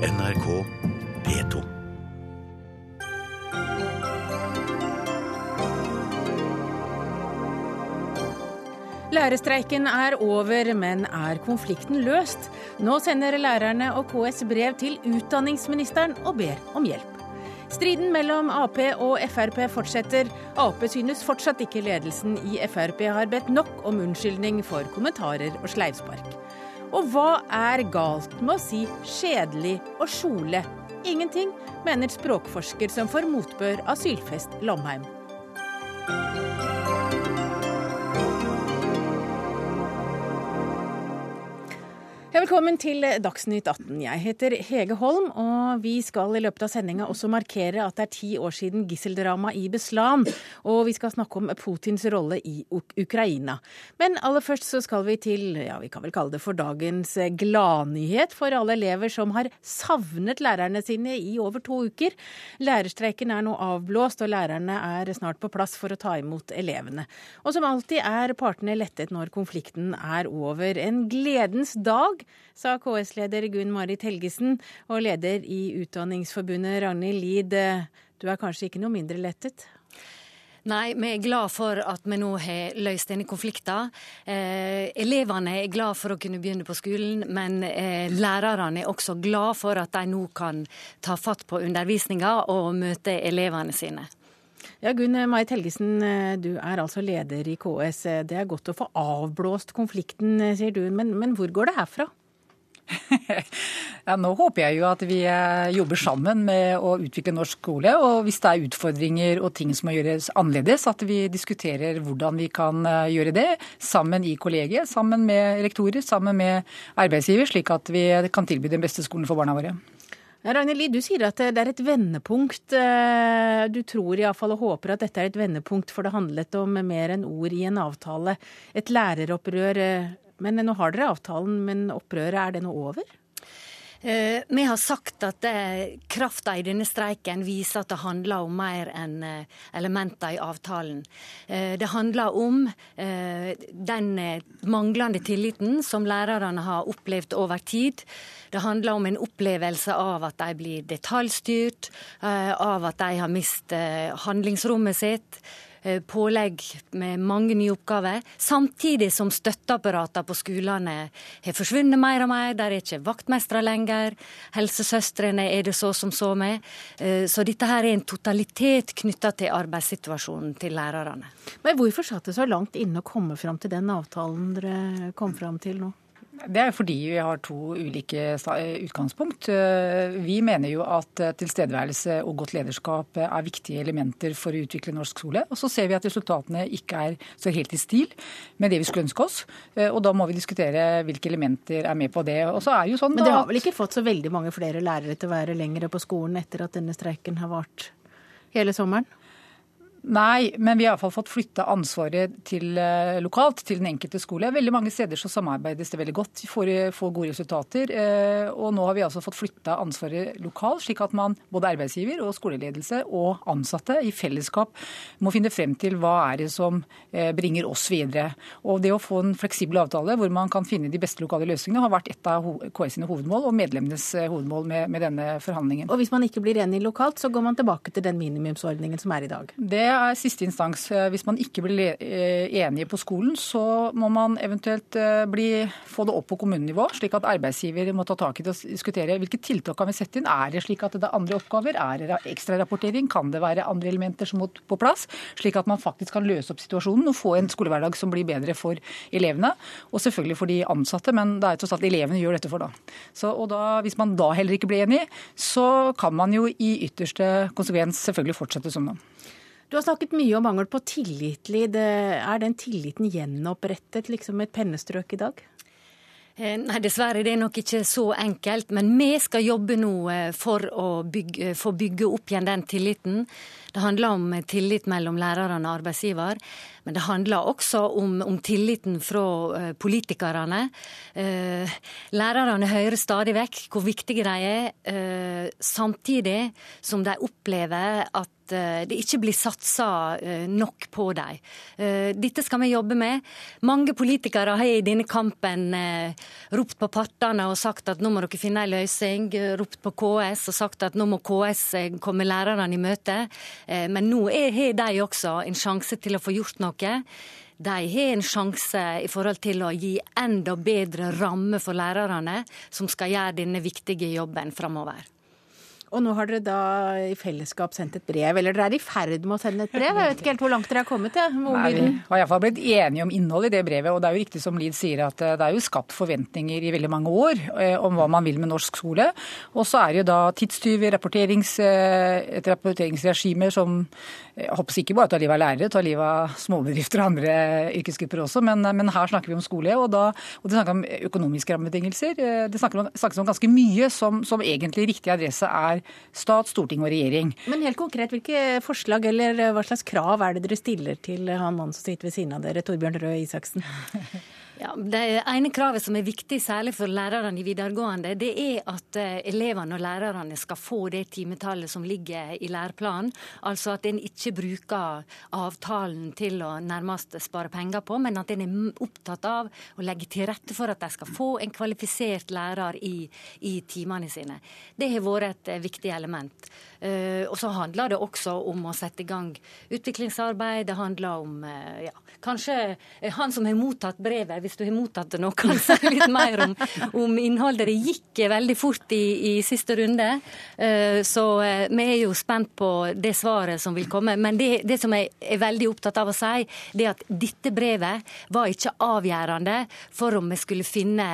NRK P2. Lærerstreiken er over, men er konflikten løst? Nå sender lærerne og KS brev til utdanningsministeren og ber om hjelp. Striden mellom Ap og Frp fortsetter. Ap synes fortsatt ikke ledelsen i Frp har bedt nok om unnskyldning for kommentarer og sleivspark. Og hva er galt med å si kjedelig og kjole? Ingenting, mener språkforsker som får motbør av Sylfest Lomheim. Velkommen til Dagsnytt 18. Jeg heter Hege Holm, og vi skal i løpet av sendinga også markere at det er ti år siden gisseldramaet i Beslan, og vi skal snakke om Putins rolle i Ukraina. Men aller først så skal vi til, ja vi kan vel kalle det for dagens gladnyhet for alle elever som har savnet lærerne sine i over to uker. Lærerstreiken er nå avblåst, og lærerne er snart på plass for å ta imot elevene. Og som alltid er partene lettet når konflikten er over. En gledens dag sa KS-leder Gunn Marit Helgesen og leder i Utdanningsforbundet Ragnhild Lid. Du er kanskje ikke noe mindre lettet? Nei, vi er glad for at vi nå har løst denne konflikten. Eh, elevene er glad for å kunne begynne på skolen, men eh, lærerne er også glad for at de nå kan ta fatt på undervisninga og møte elevene sine. Ja, Gunn Marit Helgesen, du er altså leder i KS. Det er godt å få avblåst konflikten, sier du. Men, men hvor går det herfra? ja, nå håper jeg jo at vi eh, jobber sammen med å utvikle norsk skole. Og hvis det er utfordringer og ting som må gjøres annerledes, at vi diskuterer hvordan vi kan eh, gjøre det sammen i kollegiet, sammen med rektorer, sammen med arbeidsgiver, slik at vi kan tilby den beste skolen for barna våre. Ragnhild Lie, du sier at det er et vendepunkt. Du tror iallfall og håper at dette er et vendepunkt, for det handlet om mer enn ord i en avtale. Et læreropprør. Men nå har dere avtalen, men opprøret, er det nå over? Eh, vi har sagt at krafta i denne streiken viser at det handler om mer enn eh, elementer i avtalen. Eh, det handler om den manglende tilliten som lærerne har opplevd over tid. Det handler om en opplevelse av at de blir detaljstyrt, av at de har mistet handlingsrommet sitt. Eh, pålegg med mange nye oppgaver, samtidig som støtteapparatene på skolene har forsvunnet mer og mer. Der er ikke vaktmestere lenger. Helsesøstrene er det så som så med. Eh, så dette her er en totalitet knytta til arbeidssituasjonen til lærerne. Men hvorfor satt det så langt inne å komme fram til den avtalen dere kom fram til nå? Det er fordi vi har to ulike utgangspunkt. Eh, vi mener jo at eh, tilstedeværelse og godt lederskap eh, er viktige elementer for å utvikle norsk skole. Og så ser vi at resultatene ikke er så helt i stil med det vi skulle ønske oss. Og da må vi diskutere hvilke elementer er med på det. Og så er jo sånn Men dere har vel ikke fått så veldig mange flere lærere til å være lengre på skolen etter at denne streiken har vart hele sommeren? Nei, men vi har iallfall fått flytta ansvaret til uh, lokalt, til den enkelte skole. Veldig mange steder så samarbeides det veldig godt, får, får gode resultater. Uh, og nå har vi altså fått flytta ansvaret lokalt, slik at man, både arbeidsgiver og skoleledelse og ansatte i fellesskap må finne frem til hva er det som bringer oss videre. Og det å få en fleksibel avtale hvor man kan finne de beste lokale løsningene, har vært et av KS sine hovedmål og medlemmenes hovedmål med, med, denne forhandlingen. Og hvis man ikke blir enig lokalt, så går man tilbake til den minimumsordningen som er i dag? Det er siste instans. Eh, hvis man ikke blir eh, enige på skolen, så må man eventuelt eh, bli, få det opp på kommunenivå, slik at arbeidsgiver må ta tak i det og diskutere hvilke tiltak kan vi sette inn. Er det slik at det er andre oppgaver? Er det ekstrarapportering? Kan det være andre elementer som må på plass? Slik at man faktisk kan løse opp situasjonen og få en skolehverdag som blir bedre for elevene. Og selvfølgelig for de ansatte, men det er tross alt elevene gjør dette for da. Så, og da, Hvis man da heller ikke blir enig, så kan man jo i ytterste konsekvens selvfølgelig fortsette som nå. Du har snakket mye om mangel på tillit. Er den tilliten gjenopprettet liksom med et pennestrøk i dag? Eh, nei, dessverre. Det er nok ikke så enkelt. Men vi skal jobbe nå eh, for å bygge, få bygge opp igjen den tilliten. Det handler om tillit mellom lærerne og arbeidsgiver. Men det handler også om, om tilliten fra uh, politikerne. Uh, lærerne hører stadig vekk hvor viktige de er, uh, samtidig som de opplever at det ikke blir satsa nok på dem. Dette skal vi jobbe med. Mange politikere har i denne kampen ropt på partene og sagt at nå må dere finne en løsning. Ropt på KS og sagt at nå må KS komme lærerne i møte. Men nå har de også en sjanse til å få gjort noe de har en sjanse i forhold til å gi enda bedre rammer for lærerne, som skal gjøre denne viktige jobben framover. Og nå har dere da i fellesskap sendt et brev, eller dere er i ferd med å sende et brev? Jeg vet ikke helt hvor langt dere er kommet? Ja, Nei, vi har iallfall blitt enige om innholdet i det brevet. Og det er jo riktig som Lid sier at eh, det er jo skapt forventninger i veldig mange år eh, om hva man vil med norsk skole. Og så er det jo da tidstyver, rapporterings, eh, et rapporteringsregime som jeg håper ikke bare tar livet av lærere, tar livet av småbedrifter og andre yrkesgrupper også, men, men, her snakker vi om skole. Og, da, og det snakker om økonomiske rammebetingelser. Det snakker om, snakkes om ganske mye som, som egentlig riktig adresse er stat, storting og regjering. Men helt konkret, hvilke forslag eller hva slags krav er det dere stiller til han mannen som sitter ved siden av dere, Torbjørn Røe Isaksen? Ja, Det ene kravet som er viktig, særlig for lærerne i videregående, det er at eh, elevene og lærerne skal få det timetallet som ligger i læreplanen. Altså at en ikke bruker avtalen til å nærmest spare penger på, men at en er opptatt av å legge til rette for at de skal få en kvalifisert lærer i, i timene sine. Det har vært et viktig element. Uh, og så handler det også om å sette i gang utviklingsarbeid. Det handler om uh, ja, kanskje han som har mottatt brevet hvis du har mottatt det nå, kan si litt mer om, om, innholdet. Det gikk veldig fort i, i siste runde, eh, så eh, vi er jo spent på det svaret som vil komme. Men det, det som jeg er veldig opptatt av å si, det er at dette brevet var ikke avgjørende for om vi skulle finne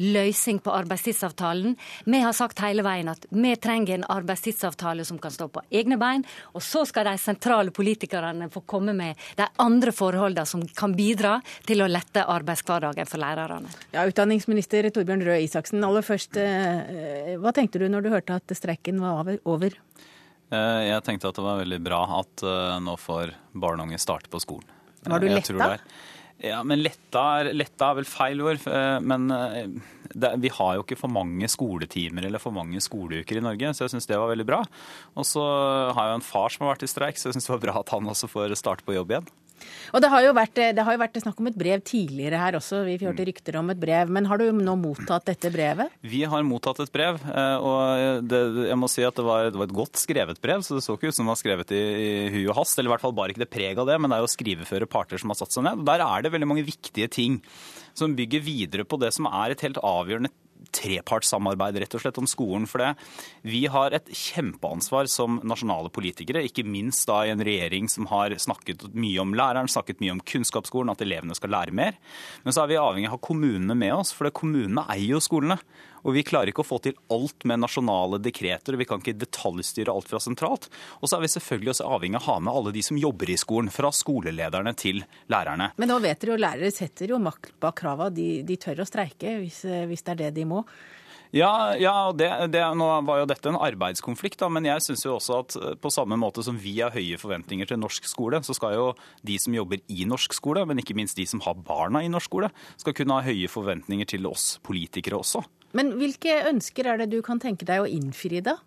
løsning på arbeidstidsavtalen. Vi har sagt hele veien at vi trenger en arbeidstidsavtale som kan stå på egne bein, og så skal de sentrale politikerne få komme med de andre forholdene som kan bidra til å lette arbeidshverdagen for lærerne. Ja, Utdanningsminister Torbjørn Røe Isaksen, aller først, eh, hva tenkte du når du hørte at streiken var over? Eh, jeg tenkte at det var veldig bra at eh, nå får barn og unge starte på skolen. Var du letta? Ja, men letta er, letta er, vel feil ord. Men det, vi har jo ikke for mange skoletimer eller for mange skoleuker i Norge, så jeg syns det var veldig bra. Og så har jeg jo en far som har vært i streik, så jeg syns det var bra at han også får starte på jobb igjen. Og det har, jo vært, det har jo vært snakk om et brev tidligere her også. Vi hørte rykter om et brev. Men har du nå mottatt dette brevet? Vi har mottatt et brev. Eh, og det, jeg må si at det var, det var, et godt skrevet brev. Så det så ikke ut som det var skrevet i, i hui og hast. Eller i hvert fall bare ikke det preg av det. Men det er jo skriveføre parter som har satt seg ned. Der er det veldig mange viktige ting som bygger videre på det som er et helt avgjørende trepartssamarbeid rett og slett om skolen. For det. vi har et kjempeansvar som nasjonale politikere, ikke minst da i en regjering som har snakket mye om læreren, snakket mye om kunnskapsskolen, at elevene skal lære mer. Men så er vi avhengig av å ha kommunene med oss, for kommunene eier jo skolene. Og vi klarer ikke å få til alt med nasjonale dekreter, og vi kan ikke detaljstyre alt fra sentralt. Og så er vi selvfølgelig også avhengig av å ha med alle de som jobber i skolen, fra skolelederne til lærerne. Men nå vet dere jo lærere setter jo makt bak krava. De, de tør å streike hvis, hvis det er det de må. Ja, ja det, det, nå var jo dette en arbeidskonflikt, da, men jeg syns jo også at eh, på samme måte som vi har høye forventninger til norsk skole, så skal jo de som jobber i norsk skole, men ikke minst de som har barna i norsk skole, skal kunne ha høye forventninger til oss politikere også. Men hvilke ønsker er det du kan tenke deg å innfri, da?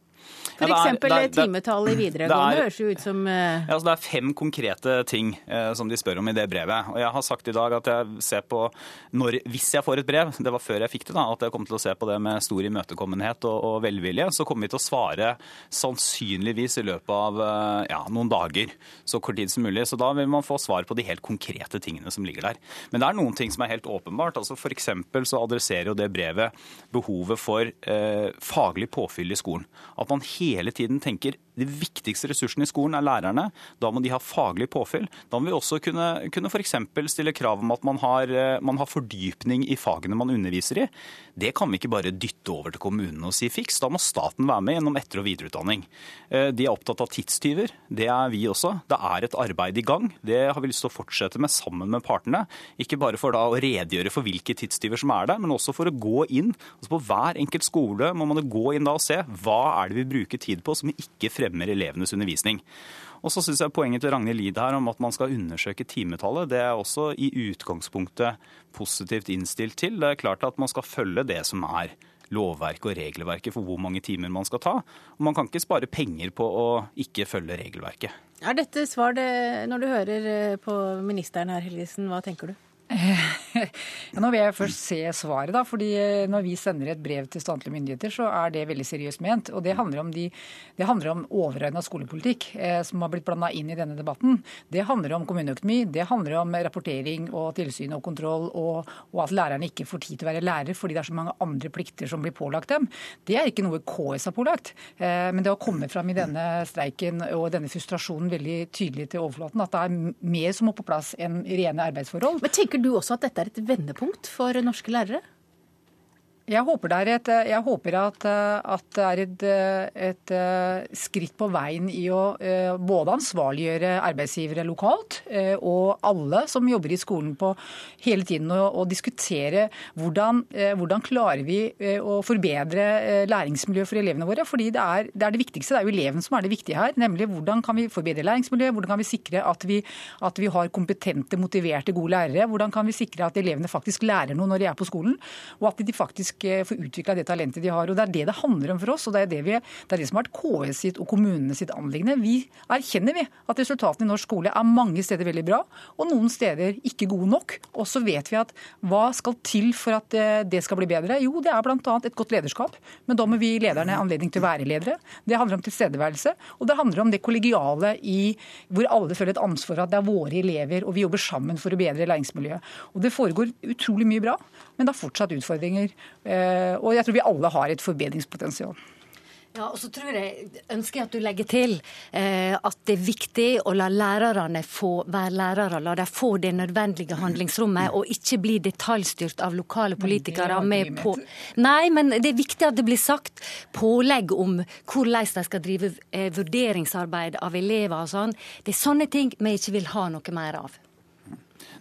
F.eks. Ja, timetallet i videregående høres jo ut som uh... ja, altså Det er fem konkrete ting uh, som de spør om i det brevet. Og jeg har sagt i dag at jeg ser på når, Hvis jeg får et brev, det var før jeg fikk det, da, at jeg kommer til å se på det med stor imøtekommenhet og, og velvilje, så kommer vi til å svare sannsynligvis i løpet av uh, ja, noen dager. Så kort tid som mulig. Så da vil man få svar på de helt konkrete tingene som ligger der. Men det er noen ting som er helt åpenbart. altså F.eks. så adresserer jo det brevet behovet for faglig påfyll i skolen. At man hele tiden tenker de viktigste ressursene i skolen er lærerne. Da må de ha faglig påfyll. Da må vi også kunne, kunne f.eks. stille krav om at man har, eh, man har, fordypning i fagene man underviser i. Det kan vi ikke bare dytte over til kommunene og si fiks. Da må staten være med gjennom etter- og videreutdanning. Eh, de er opptatt av tidstyver. Det er vi også. Det er et arbeid i gang. Det har vi lyst til å fortsette med sammen med partene. Ikke bare for da å redegjøre for hvilke tidstyver som er der, men også for å gå inn. Altså på hver enkelt skole må man gå inn da og se hva er det vi bruker tid på som ikke fremmer fremmer elevenes undervisning. Og så syns jeg poenget til Ragnhild Lid her om at man skal undersøke timetallet, det er også i utgangspunktet positivt innstilt til. Det er klart at man skal følge det som er lovverket og regelverket for hvor mange timer man skal ta. Og man kan ikke spare penger på å ikke følge regelverket. Er dette svar det, når du hører eh, på ministeren her, Helgesen, hva tenker du? Ja, nå vil jeg først se svaret, da. fordi eh, Når vi sender et brev til statlige myndigheter, så er det veldig seriøst ment. og Det handler om, de, om overordna skolepolitikk eh, som har blitt blanda inn i denne debatten. Det handler om kommuneøkonomi, det handler om rapportering og tilsyn og kontroll, og, og, at lærerne ikke får tid til å være lærer fordi det er så mange andre plikter som blir pålagt dem. Det er ikke noe KS har pålagt. Eh, men det har kommet fram i denne streiken og denne frustrasjonen veldig tydelig til overflaten at det er mer som må på plass enn rene arbeidsforhold. Men tenker du også at dette er et vendepunkt for norske lærere? Jeg håper, det er et, jeg håper at, at, det er et, et, skritt på veien i å eh, både ansvarliggjøre arbeidsgivere lokalt eh, og alle som jobber i skolen på hele tiden å, å diskutere hvordan, eh, hvordan, klarer vi å forbedre læringsmiljøet for elevene våre. fordi det er, det er, det viktigste. Det er jo eleven som er det viktige her. Nemlig hvordan kan vi forbedre læringsmiljøet, hvordan kan vi sikre at vi, at vi har kompetente, motiverte, gode lærere. Hvordan kan vi sikre at elevene faktisk lærer noe når de er på skolen, og at de faktisk faktisk eh, få utvikla det talentet de har. Og Det er det det handler om for oss, og det er det, vi, det, er det som har vært KS sitt og kommunene sitt anliggende. Vi erkjenner vi at resultatene i norsk skole er mange steder veldig bra, og noen steder ikke gode nok. Og så vet vi at hva skal til for at eh, det skal bli bedre? Jo, det er bl.a. et godt lederskap. Men da må vi lederne anledning til å være ledere. Det handler om tilstedeværelse, og det handler om det kollegiale i hvor alle føler et ansvar for at det er våre elever, og vi jobber sammen for å bedre læringsmiljøet. Og Det foregår utrolig mye bra, men det er fortsatt utfordringer. Eh, og jeg tror vi alle har et forbedringspotensial. Ja, og så tror jeg, ønsker jeg at du legger til eh, at det er viktig å la lærerne få være lærere. La dem få det nødvendige handlingsrommet, og ikke bli detaljstyrt av lokale politikere med på Nei, men det er viktig at det blir sagt pålegg om hvordan de skal drive eh, vurderingsarbeid av elever og sånn. Det er sånne ting vi ikke vil ha noe mer av.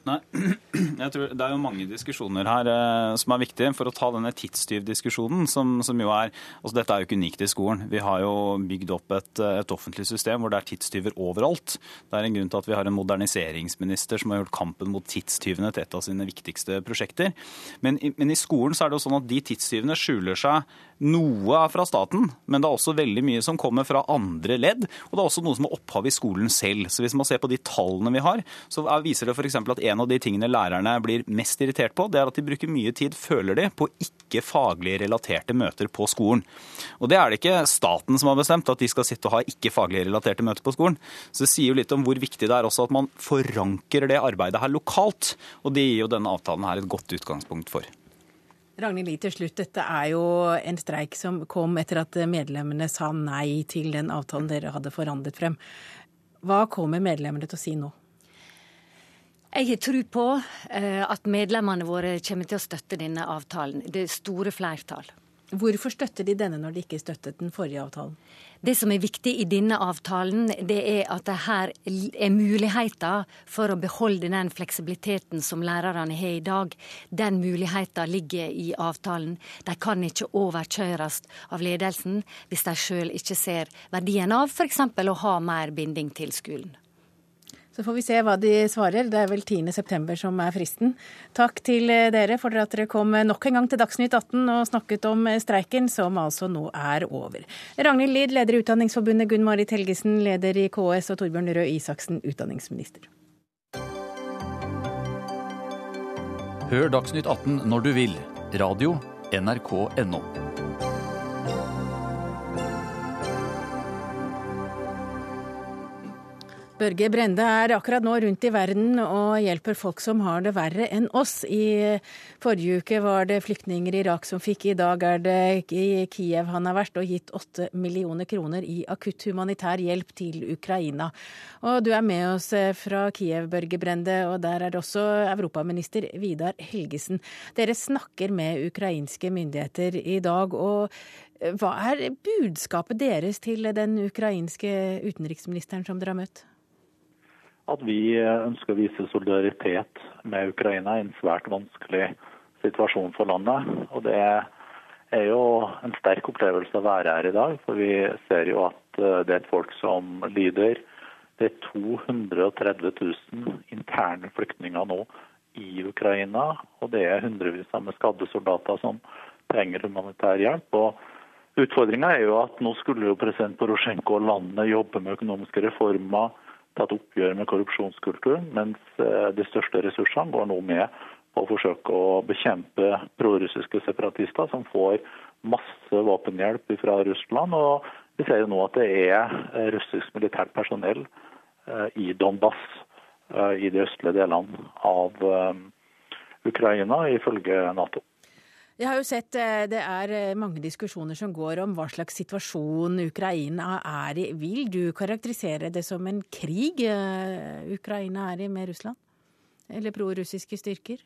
Nei, jeg tror Det er jo mange diskusjoner her eh, som er viktige. For å ta denne tidstyvdiskusjonen, som, som jo er altså Dette er jo ikke unikt i skolen. Vi har jo bygd opp et, et, offentlig system hvor det er tidstyver overalt. Det er en grunn til at vi har en moderniseringsminister som har gjort kampen mot tidstyvene til et av sine viktigste prosjekter. Men, men i skolen så er det jo sånn at de tidstyvene skjuler seg noe er fra staten, men det er også veldig mye som kommer fra andre ledd. Og det er også noe som er opphav i skolen selv. Så hvis man ser på de tallene vi har, så viser det f.eks. at en av de tingene lærerne blir mest irritert på, det er at de bruker mye tid, føler de, på ikke faglig relaterte møter på skolen. Og det er det ikke staten som har bestemt, at de skal sitte og ha ikke faglig relaterte møter på skolen. Så det sier jo litt om hvor viktig det er også at man forankrer det arbeidet her lokalt. Og det gir jo denne avtalen her et godt utgangspunkt for. Ragnhild Lie, til slutt. Dette er jo en streik som kom etter at medlemmene sa nei til den avtalen dere hadde forhandlet frem. Hva kommer medlemmene til å si nå? Jeg har tro på eh, at medlemmene våre kommer til å støtte denne avtalen. Det store flertall. Hvorfor støtter de denne når de ikke støttet den forrige avtalen? Det som er viktig i denne avtalen, det er at det her er muligheter for å beholde den fleksibiliteten som lærerne har i dag. Den muligheten ligger i avtalen. De kan ikke overkjøres av ledelsen hvis de sjøl ikke ser verdien av f.eks. å ha mer binding til skolen. Så får vi se hva de svarer. Det er vel 10.9 som er fristen. Takk til eh, dere for at dere kom nok en gang til Dagsnytt 18 og snakket om eh, streiken, som altså nå er over. Ragnhild Lid, leder i Utdanningsforbundet, Gunn Marit Helgesen, leder i KS, og Torbjørn Røe Isaksen, utdanningsminister. Hør Dagsnytt 18 når du vil. Radio NRK.no. Børge Brende er akkurat nå rundt i verden og hjelper folk som har det verre enn oss. I forrige uke var det flyktninger i Irak som fikk, i dag er det i Kiev han har vært og gitt åtte millioner kroner i akutt humanitær hjelp til Ukraina. Og du er med oss fra Kiev, Børge Brende, og der er det også europaminister Vidar Helgesen. Dere snakker med ukrainske myndigheter i dag. og hva er budskapet deres til den ukrainske utenriksministeren som dere har møtt? At vi ønsker å vise solidaritet med Ukraina i en svært vanskelig situasjon for landet. Og det er jo en sterk opplevelse å være her i dag. For vi ser jo at eh, det er et folk som lider. Det er 230 000 interne flyktninger nå i Ukraina. Og det er hundrevis av med skadde soldater som trenger humanitær hjelp. og Utfordringa er jo at nå skulle jo president Porosjenko og landet jobbe med økonomiske reformer, tatt oppgjør med korrupsjonskulturen, mens eh, de største ressursene går nå med på å forsøke å bekjempe prorussiske separatister som får masse våpenhjelp fra Russland. og Vi ser jo nå at det er eh, russisk militært personell eh, i Donbass, i de østlige delene av Ukraina, ifølge Nato. Jeg har jo sett eh, det er eh, mange diskusjoner som går om hva slags situasjon Ukraina er i. Vil du karakterisere det som en krig eh, Ukraina er i med Russland? Eller prorussiske styrker?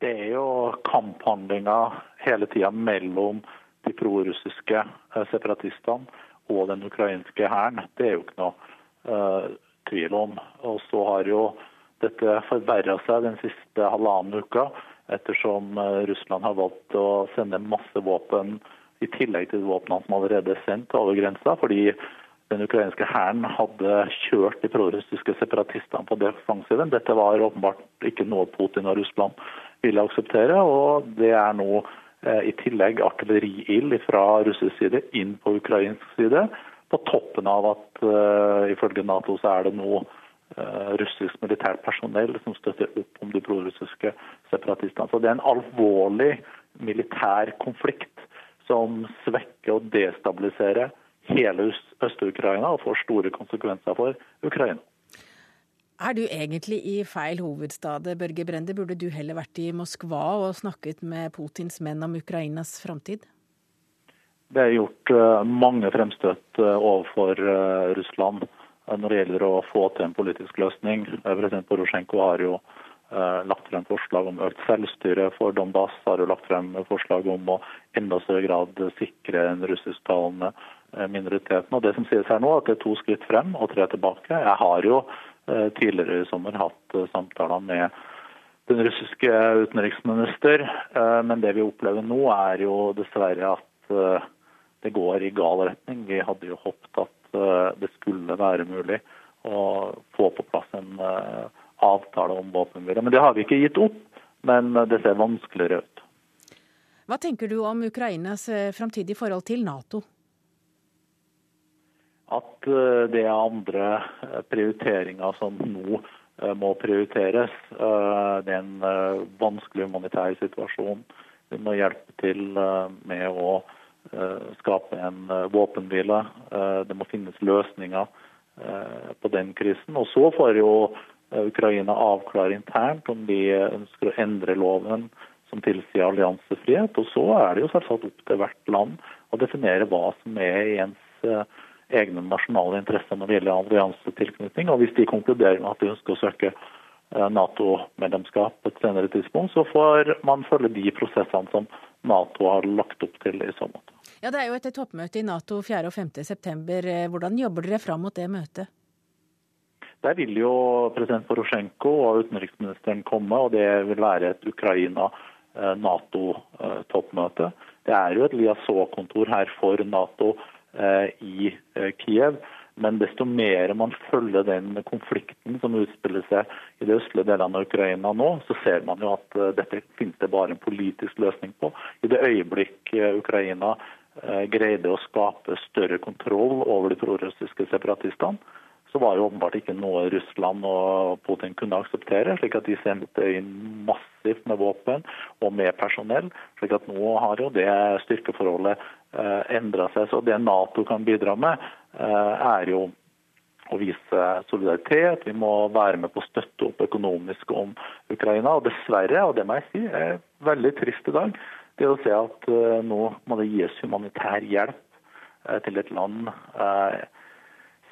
Det er jo kamphandlinger hele tida mellom de prorussiske separatistene og den ukrainske hæren. Det er jo ikke noe uh, tvil om. Og så har jo dette forverra seg den siste halvannen uka ettersom eh, Russland har valgt å sende masse våpen i tillegg til våpnene som allerede er sendt over grensa. fordi den ukrainske hæren hadde kjørt de prorussiske separatistene på defensiven. Dette var åpenbart ikke noe Putin og Russland ville akseptere. og Det er nå eh, i tillegg artilleriild fra russisk side inn på ukrainsk side. På toppen av at uh, ifølge Nato så er det nå Eh, russisk militært personell som støtter opp om de prorussiske separatistene. Så Det er en alvorlig militær konflikt som svekker og destabiliserer hele Øst-Ukraina og får store konsekvenser for Ukraina. Er du egentlig i feil hovedstad, Børge Brende? Burde du heller vært i Moskva og snakket med Putins menn om Ukrainas framtid? Det er gjort eh, mange fremstøt eh, overfor Russland når det gjelder å få til en politisk løsning. Eh, president Porosjenko har jo eh, lagt frem forslag om økt selvstyre for Donbass, har jo lagt frem forslag om å enda større grad sikre den russisktalende eh, minoriteten. Og Det som sies her nå, at det er to skritt frem og tre tilbake. Jeg har jo tidligere i sommer hatt samtaler med den russiske utenriksminister, men det vi opplever nå er jo dessverre at det går i gal retning. Vi hadde jo håpet at Eh, det skulle være mulig å få på plass en eh, avtale om våpenhvile. Men det har vi ikke gitt opp, men det ser vanskeligere ut. Hva tenker du om Ukrainas eh, framtidige forhold til Nato? At det er andre prioriteringer som nå må prioriteres. Det er en vanskelig humanitær situasjon. Vi må hjelpe til med å Eh, skape en eh, våpenhvile. Eh, det må finnes løsninger på den krisen. Og så får jo Ukraina avklare internt om de ønsker å endre loven som tilsier alliansefrihet. Og så er det jo selvsagt opp til hvert land å definere hva som er i ens egne nasjonale interesser når det gjelder alliansetilknytning. Og hvis de konkluderer med at de ønsker å søke Nato-medlemskap på et senere tidspunkt, så får man følge de prosessene som Nato har lagt opp til i måte. Ja, Det er jo et toppmøte i Nato 4. og 5. september. Hvordan jobber dere fram mot det møtet? Der vil jo president Porosjenko og utenriksministeren komme, og det vil være et Ukraina-Nato-toppmøte. Det er jo et liaison-kontor her for Nato eh, i eh, Kiev. Men desto mer man følger den konflikten som utspiller seg i de østlige delene av Ukraina nå, så ser man jo at eh, dette finnes det bare en politisk løsning på. I det øyeblikk Ukraina Eh, greide å skape større kontroll over de prorussiske separatistene, så var det åpenbart ikke noe Russland og Putin kunne akseptere. slik at de sendte inn massivt med våpen og med personell. slik at nå har jo det styrkeforholdet eh, endra seg. Så det Nato kan bidra med, eh, er jo å vise solidaritet. Vi må være med på å støtte opp økonomisk om Ukraina. Og dessverre, og det må jeg si, er veldig trist i dag det å se at uh, nå må det gis humanitær hjelp uh, til et land uh,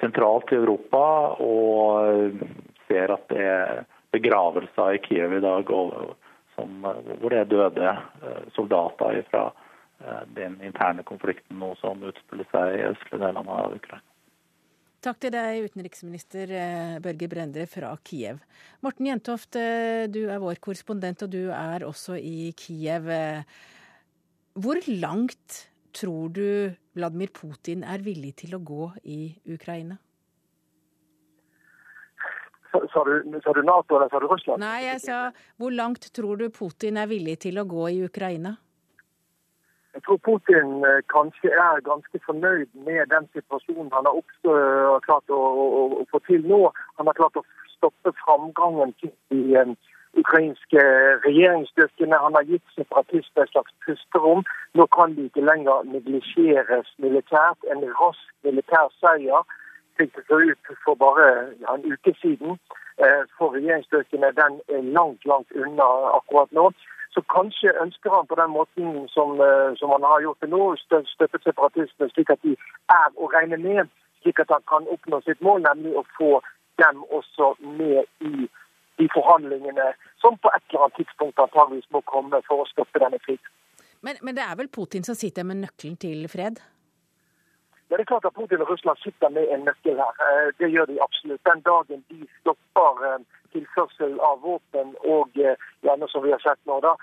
sentralt i Europa, og ser at det er begravelser i Kiev i dag som, hvor det er døde soldater fra den interne konflikten nå som utspiller seg i østlige delene av Ukraina. Takk til deg, utenriksminister Børge Brendre fra Kiev. Morten Jentoft, du er vår korrespondent, og du er også i Kiev. Hvor langt tror du Vladimir Putin er villig til å gå i Ukraina? Sa du, sa du Nato eller sa du Russland? Nei, jeg sa hvor langt tror du Putin er villig til å gå i Ukraina? Jeg tror Putin eh, kanskje er ganske fornøyd med den situasjonen han har klart å, å, å, få til nå. Han har klart å stoppe framgangen i de ukrainske regjeringsstyrkene. Han har gitt separatistene et slags pusterom. Nå kan de ikke lenger neglisjeres militært. En rask militær seier fikk det ut for bare en uke siden. Eh, for regjeringsstyrkene den er langt, langt unna akkurat nå. Så kanskje ønsker han på den måten som, eh, som han har gjort det nå, støtte separatistene slik at de er å regne med, slik at han kan oppnå sitt mål, nemlig å få dem også med i de forhandlingene som på et eller annet tidspunkt antageligvis må komme for å stoppe denne krigen. Men, men det er vel Putin som sitter med nøkkelen til fred? Ja, det er klart at Putin og Russland sitter med en nøkkel her. Eh, det gjør de absolutt. Den dagen de stopper eh, tilførsel av våpen og gjerne som vi har sett nå da,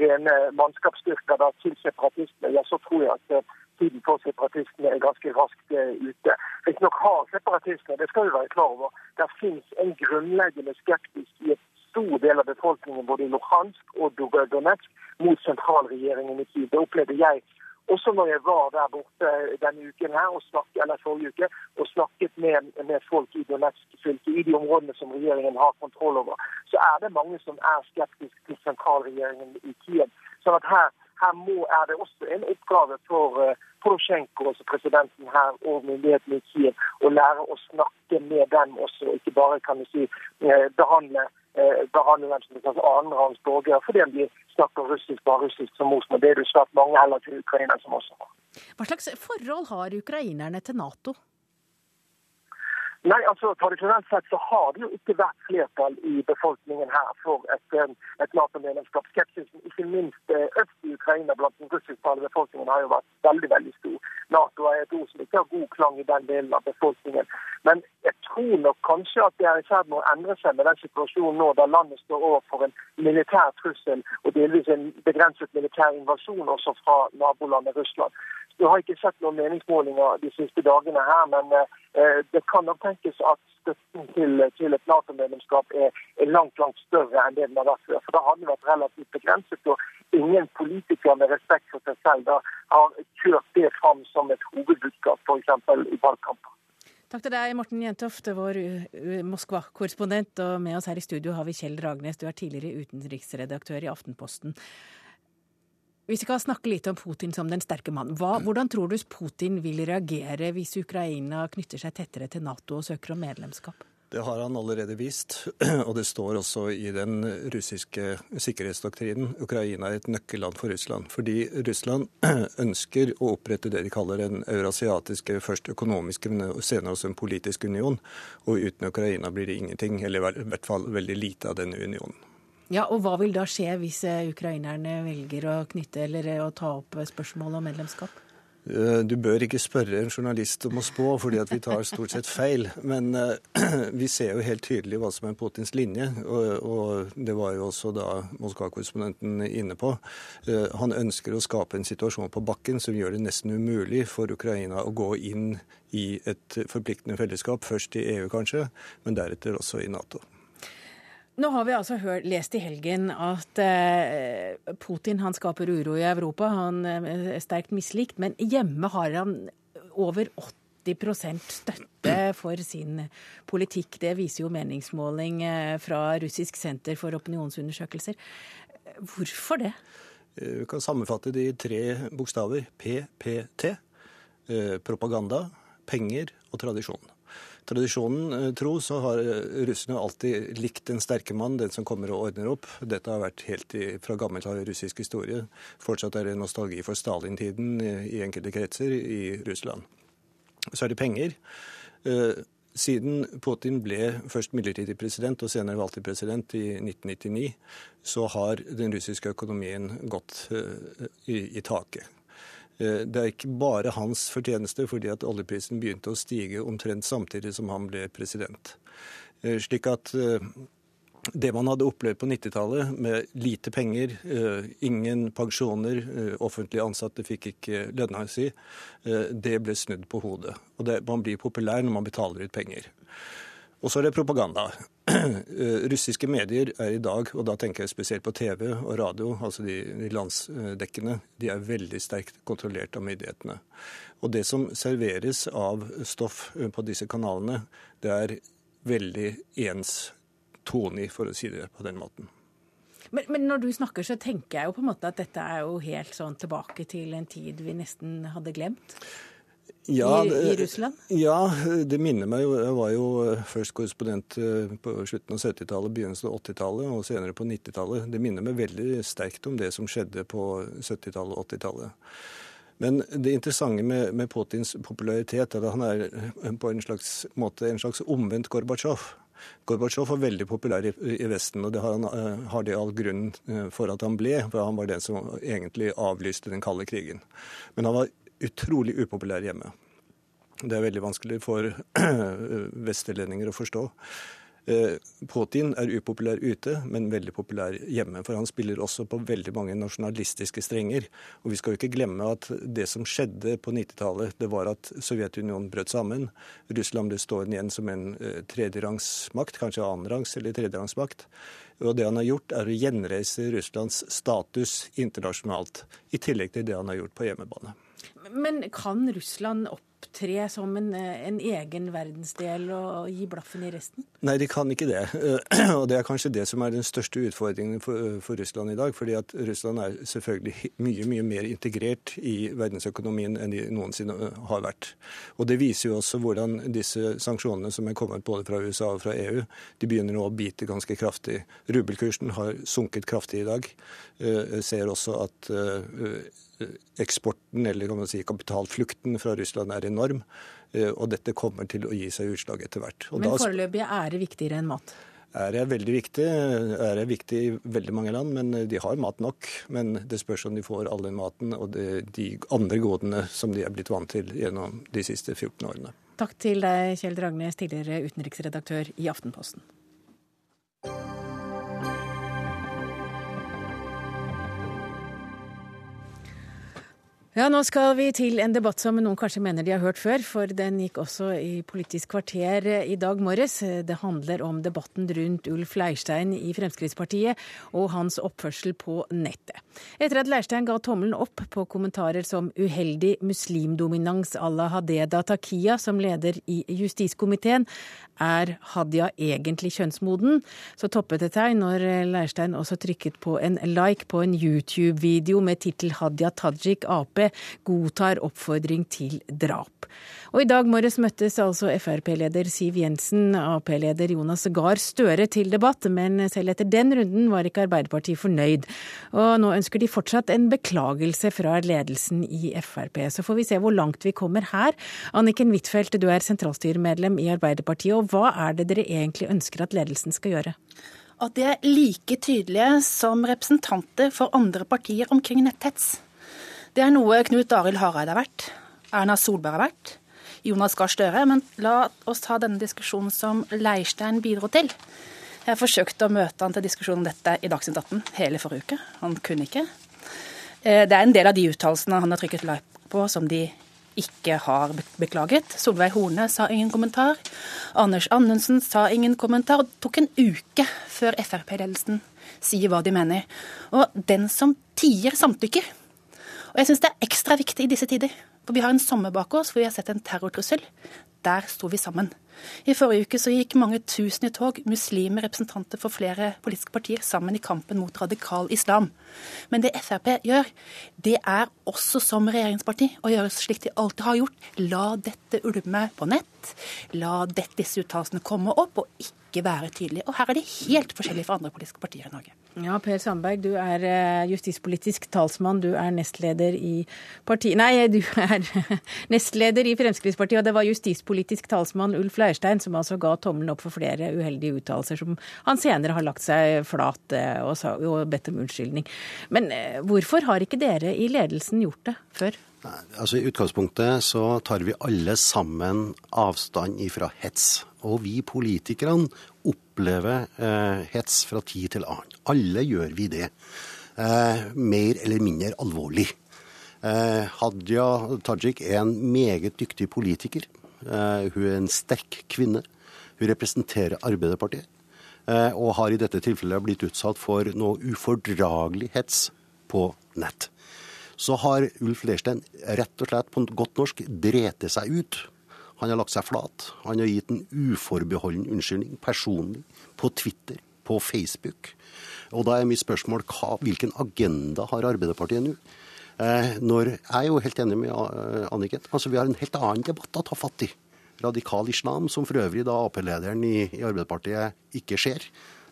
rene mannskapsstyrker da, til separatistene, ja, så tror jeg at tiden for separatistene er ganske raskt ute. Riktignok har separatistene, det skal vi være klar over, det finnes en grunnleggende skeptisk i et stor del av befolkningen både i Luhansk og Donetsk mot sentralregjeringen i tid. Det opplevde jeg også når jeg var der borte denne uken her, snakket, eller forrige uke og snakket med, med folk i Donetsk fylke, i de områdene som regjeringen har kontroll over, så er det mange som er skeptiske til sentralregjeringen i Kiev. Sånn at her, her må, er det også en oppgave for uh, Porosjenko, altså presidenten her, og myndighetene i Kiev, å lære å snakke med dem også, ikke bare kan vi si, uh, behandle Eh, dem som annenrangs borgere fordi de snakker russisk bare russisk som morsmål. Det er det svært mange heller til ukrainere som også har. Hva slags forhold har ukrainerne til Nato? Nei, altså Tradisjonelt sett så har det jo ikke vært flertall i befolkningen her for et, eh, et Nato-medlemskap. Skepsisen, ikke minst eh, øst i Ukraina blant den russisktalende befolkningen, har jo vært veldig veldig stor. Nato er et ord som ikke har god klang i den delen av befolkningen. Men jeg tror nok kanskje at det er i ferd med å endre seg med den situasjonen nå, der landet står overfor en militær trussel og delvis en begrenset militær invasjon også fra nabolandet Russland. Du har ikke sett noen meningsmålinger de siste dagene her, men eh, det kan nok tenkes at støtten til, til et Nato-medlemskap er, er, langt langt større enn det den har vært før. For Da hadde den vært relativt begrenset, og ingen politikere med respekt for seg selv da har kjørt det fram som et hovedbudskap, f.eks. i valgkamper. Takk til deg, Morten Jentoft, vår Moskva-korrespondent. Og med oss her i studio har vi Kjell Ragnes, du er tidligere utenriksredaktør i Aftenposten. Hvis vi skal snakke litt om Putin som den sterke mannen, hvordan tror du Putin vil reagere hvis Ukraina knytter seg tettere til Nato og søker om medlemskap? Det har han allerede vist, og det står også i den russiske sikkerhetsdoktrinen. Ukraina er et nøkkelland for Russland. Fordi Russland ønsker å opprette det de kaller en eurasiatiske, først økonomiske, men senere også en politisk union. Og uten Ukraina blir det ingenting, eller i hvert fall veldig lite av denne unionen. Ja, og Hva vil da skje hvis eh, ukrainerne velger å knytte eller eh, å ta opp spørsmålet om medlemskap? Eh, du bør ikke spørre en journalist om å spå, fordi at vi tar stort sett feil. Men vi ser jo helt tydelig hva som er Putins linje, og det var jo også da Moskva-korrespondenten inne på. Han ønsker å skape en situasjon på bakken som gjør det nesten umulig for Ukraina å gå inn i et forpliktende fellesskap, først i EU kanskje, men deretter også i Nato. Nå har vi altså hørt, lest i helgen at eh, Putin han skaper uro i Europa. Han eh, er sterkt mislikt. Men hjemme har han over 80% støtte for sin politikk. Det viser jo meningsmåling eh, fra Russisk senter for opinionsundersøkelser. Hvorfor det? Vi kan sammenfatte det i tre bokstaver. PPT. Propaganda, penger og tradisjon tradisjonen eh, tro, så har eh, russerne alltid likt den sterke mann, den som kommer og ordner opp. Dette har vært helt i, fra gammelt av russisk historie. Fortsatt er det nostalgi for Stalin-tiden i enkelte kretser i Russland. Så er det penger. Eh, siden Putin ble først midlertidig president og senere valgt til president i 1999, så har den russiske økonomien gått i, i taket. Eh, det er ikke bare hans fortjeneste, fordi at oljeprisen begynte å stige omtrent samtidig som han ble president. Eh, slik at eh, det man hadde opplevd på 90-tallet, med lite penger, ingen pensjoner, offentlig ansatte fikk ikke lønna si, det ble snudd på hodet. Og det, Man blir populær når man betaler ut penger. Og så er det propaganda. Russiske medier er i dag, og da tenker jeg spesielt på TV og radio, altså de, de landsdekkende, de er veldig sterkt kontrollert av myndighetene. Og det som serveres av stoff på disse kanalene, det er veldig enstonig, for å si det på den måten. Men, men, når du snakker, så tenker jeg jo på en måte at dette er jo helt sånn tilbake til en tid vi nesten hadde glemt. Ja, I, I, Russland? Ja, det minner meg jo Jeg var jo først korrespondent eh, på slutten av 70-tallet, begynnelsen av 80-tallet og senere på 90-tallet. Det minner meg veldig sterkt om det som skjedde på 70-tallet og 80-tallet. Men det interessante med, med Putins popularitet er at han er på en slags måte en slags omvendt Gorbatsjov. Gorbatsjov var veldig populær i, i Vesten, og det har, han, eh, har det all grunn eh, for at han ble. For han var den som egentlig avlyste den kalde krigen. Men han var utrolig upopulær hjemme. Det er veldig vanskelig for vesterlendinger å forstå. Eh, Putin er upopulær ute, men veldig populær hjemme. For han spiller også på veldig mange nasjonalistiske strenger. Og vi skal jo ikke glemme at det som skjedde på 90-tallet, det var at Sovjetunionen brøt sammen. Russland ble stående igjen som en eh, tredjerangsmakt, kanskje annenrangs eller tredjerangsmakt. Og det han har gjort, er å gjenreise Russlands status internasjonalt, i tillegg til det han har gjort på hjemmebane. Men kan Russland opp opptre som en, eh, en, egen verdensdel og gi blaffen i resten? Nei, de kan ikke det. Og det er kanskje det som er den største utfordringen for, for Russland i dag. fordi at Russland er selvfølgelig mye mye mer integrert i verdensøkonomien enn de noensinne eh, har vært. Og det viser jo også hvordan disse sanksjonene som er kommet både fra USA og fra EU, de begynner nå å bite ganske kraftig. Rubelkursen har sunket kraftig i dag. Jeg eh, ser også at eksporten, eller kan man si kapitalflukten fra Russland er enorm. Eh, og dette kommer til å gi seg utslag etter hvert. Og Men foreløpig er det viktigere enn mat? Er veldig viktig. Er viktig i veldig mange land, men de har mat nok. Men det spørs om de får all den maten og de andre godene som de er blitt vant til gjennom de siste 14 årene. Takk til deg, Kjell Dragnes, tidligere utenriksredaktør i Aftenposten. Ja, Nå skal vi til en debatt som noen kanskje mener de har hørt før, for den gikk også i Politisk kvarter i dag morges. Det handler om debatten rundt Ulf Leirstein i Fremskrittspartiet og hans oppførsel på nettet. Etter at Leirstein ga tommelen opp på kommentarer som uheldig muslimdominans à la Hadeda Takia som leder i justiskomiteen, er Hadia egentlig kjønnsmoden? Så toppet det seg når Leirstein også trykket på en like på en YouTube-video med tittel Hadia Tajik Ap godtar oppfordring til drap. Og i dag morges møttes altså Frp-leder Siv Jensen, Ap-leder Jonas Gahr Støre til debatt, men selv etter den runden var ikke Arbeiderpartiet fornøyd. Og nå ønsker de fortsatt en beklagelse fra ledelsen i Frp. Så får vi se hvor langt vi kommer her. Anniken Huitfeldt, du er sentralstyremedlem i Arbeiderpartiet, og hva er det dere egentlig ønsker at ledelsen skal gjøre? At de er like tydelige som representanter for andre partier omkring netthets. Det er noe Knut Arild Hareide har vært, Erna Solberg har vært, Jonas Gahr Støre. Men la oss ta denne diskusjonen som Leirstein bidro til. Jeg forsøkte å møte han til diskusjon om dette i Dagsnytt 18 hele forrige uke. Han kunne ikke. Eh, det er en del av de uttalelsene han har trykket like på, som de ikke har beklaget. Solveig Horne sa ingen kommentar. Anders Anundsen sa ingen kommentar. Det tok en uke før Frp-ledelsen sier hva de mener. Og den som tier, samtykker. Og jeg syns det er ekstra viktig i disse tider. For vi har en sommer bak oss hvor vi har sett en terrortrussel. Der sto vi sammen. I forrige uke så gikk mange tusen i tog, muslimer, representanter for flere politiske partier, sammen i kampen mot radikal islam. Men det Frp gjør, det er også som regjeringsparti å gjøre slik de alltid har gjort. La dette ulme på nett. La dette, disse uttalelsene komme opp, og ikke være tydelige. Og her er de helt forskjellige fra andre politiske partier i Norge. Ja, Per Sandberg, du er eh, justispolitisk talsmann. Du er nestleder i parti... Nei, du er nestleder i Fremskrittspartiet, og det var justispolitisk talsmann Ulf Leirstein som altså ga tommelen opp for flere uheldige uttalelser, som han senere har lagt seg flat eh, og, bedt om unnskyldning. Men eh, hvorfor har ikke dere i ledelsen gjort det før? Altså I utgangspunktet så tar vi alle sammen avstand ifra hets. Og vi politikerne opplever eh, hets fra tid til annen. Alle gjør vi det. Eh, mer eller mindre alvorlig. Eh, Hadia Tajik er en meget dyktig politiker. Hun er en sterk kvinne. Hun representerer Arbeiderpartiet. Og har i dette tilfellet blitt utsatt for noe ufordragelig hets på nett. Så har Ulf Leirstein rett og slett på godt norsk drete seg ut. Han har lagt seg flat. Han har gitt en uforbeholden unnskyldning personlig, på Twitter, på Facebook. Og da er mitt spørsmål hva, hvilken agenda har Arbeiderpartiet nå? Eh, når, jeg er jo helt enig med eh, Anniken. Altså, vi har en helt annen debatt å ta fatt i. Radikal islam, som for øvrig da Ap-lederen i, i Arbeiderpartiet ikke ser.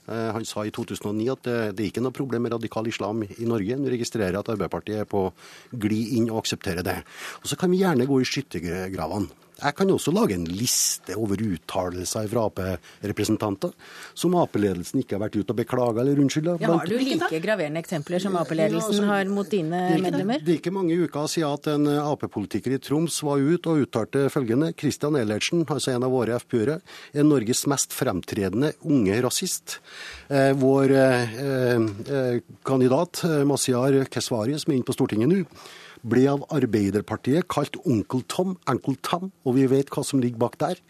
Eh, Han sa i 2009 at det, det er ikke noe problem med radikal islam i Norge. Nå registrerer jeg at Arbeiderpartiet er på glid inn og aksepterer det. Og Så kan vi gjerne gå i skyttergravene. Jeg kan også lage en liste over uttalelser fra Ap-representanter som Ap-ledelsen ikke har vært ute og beklaga eller unnskylda. Ja, har du like graverende eksempler som Ap-ledelsen Ja, altså, har mot dine Det ikke, medlemmer? det er ikke mange uker siden at en Ap-politiker i Troms var ute og uttalte følgende. Christian Ellertsen, altså en av våre FPØ-ere, er Norges mest fremtredende unge rasist. Eh, vår eh, eh, kandidat eh, Masiar Kesvari, som er inne på Stortinget nå, ble av Arbeiderpartiet kalt Onkel Tom, Uncle Tom, og vi vet hva som ligger bak der.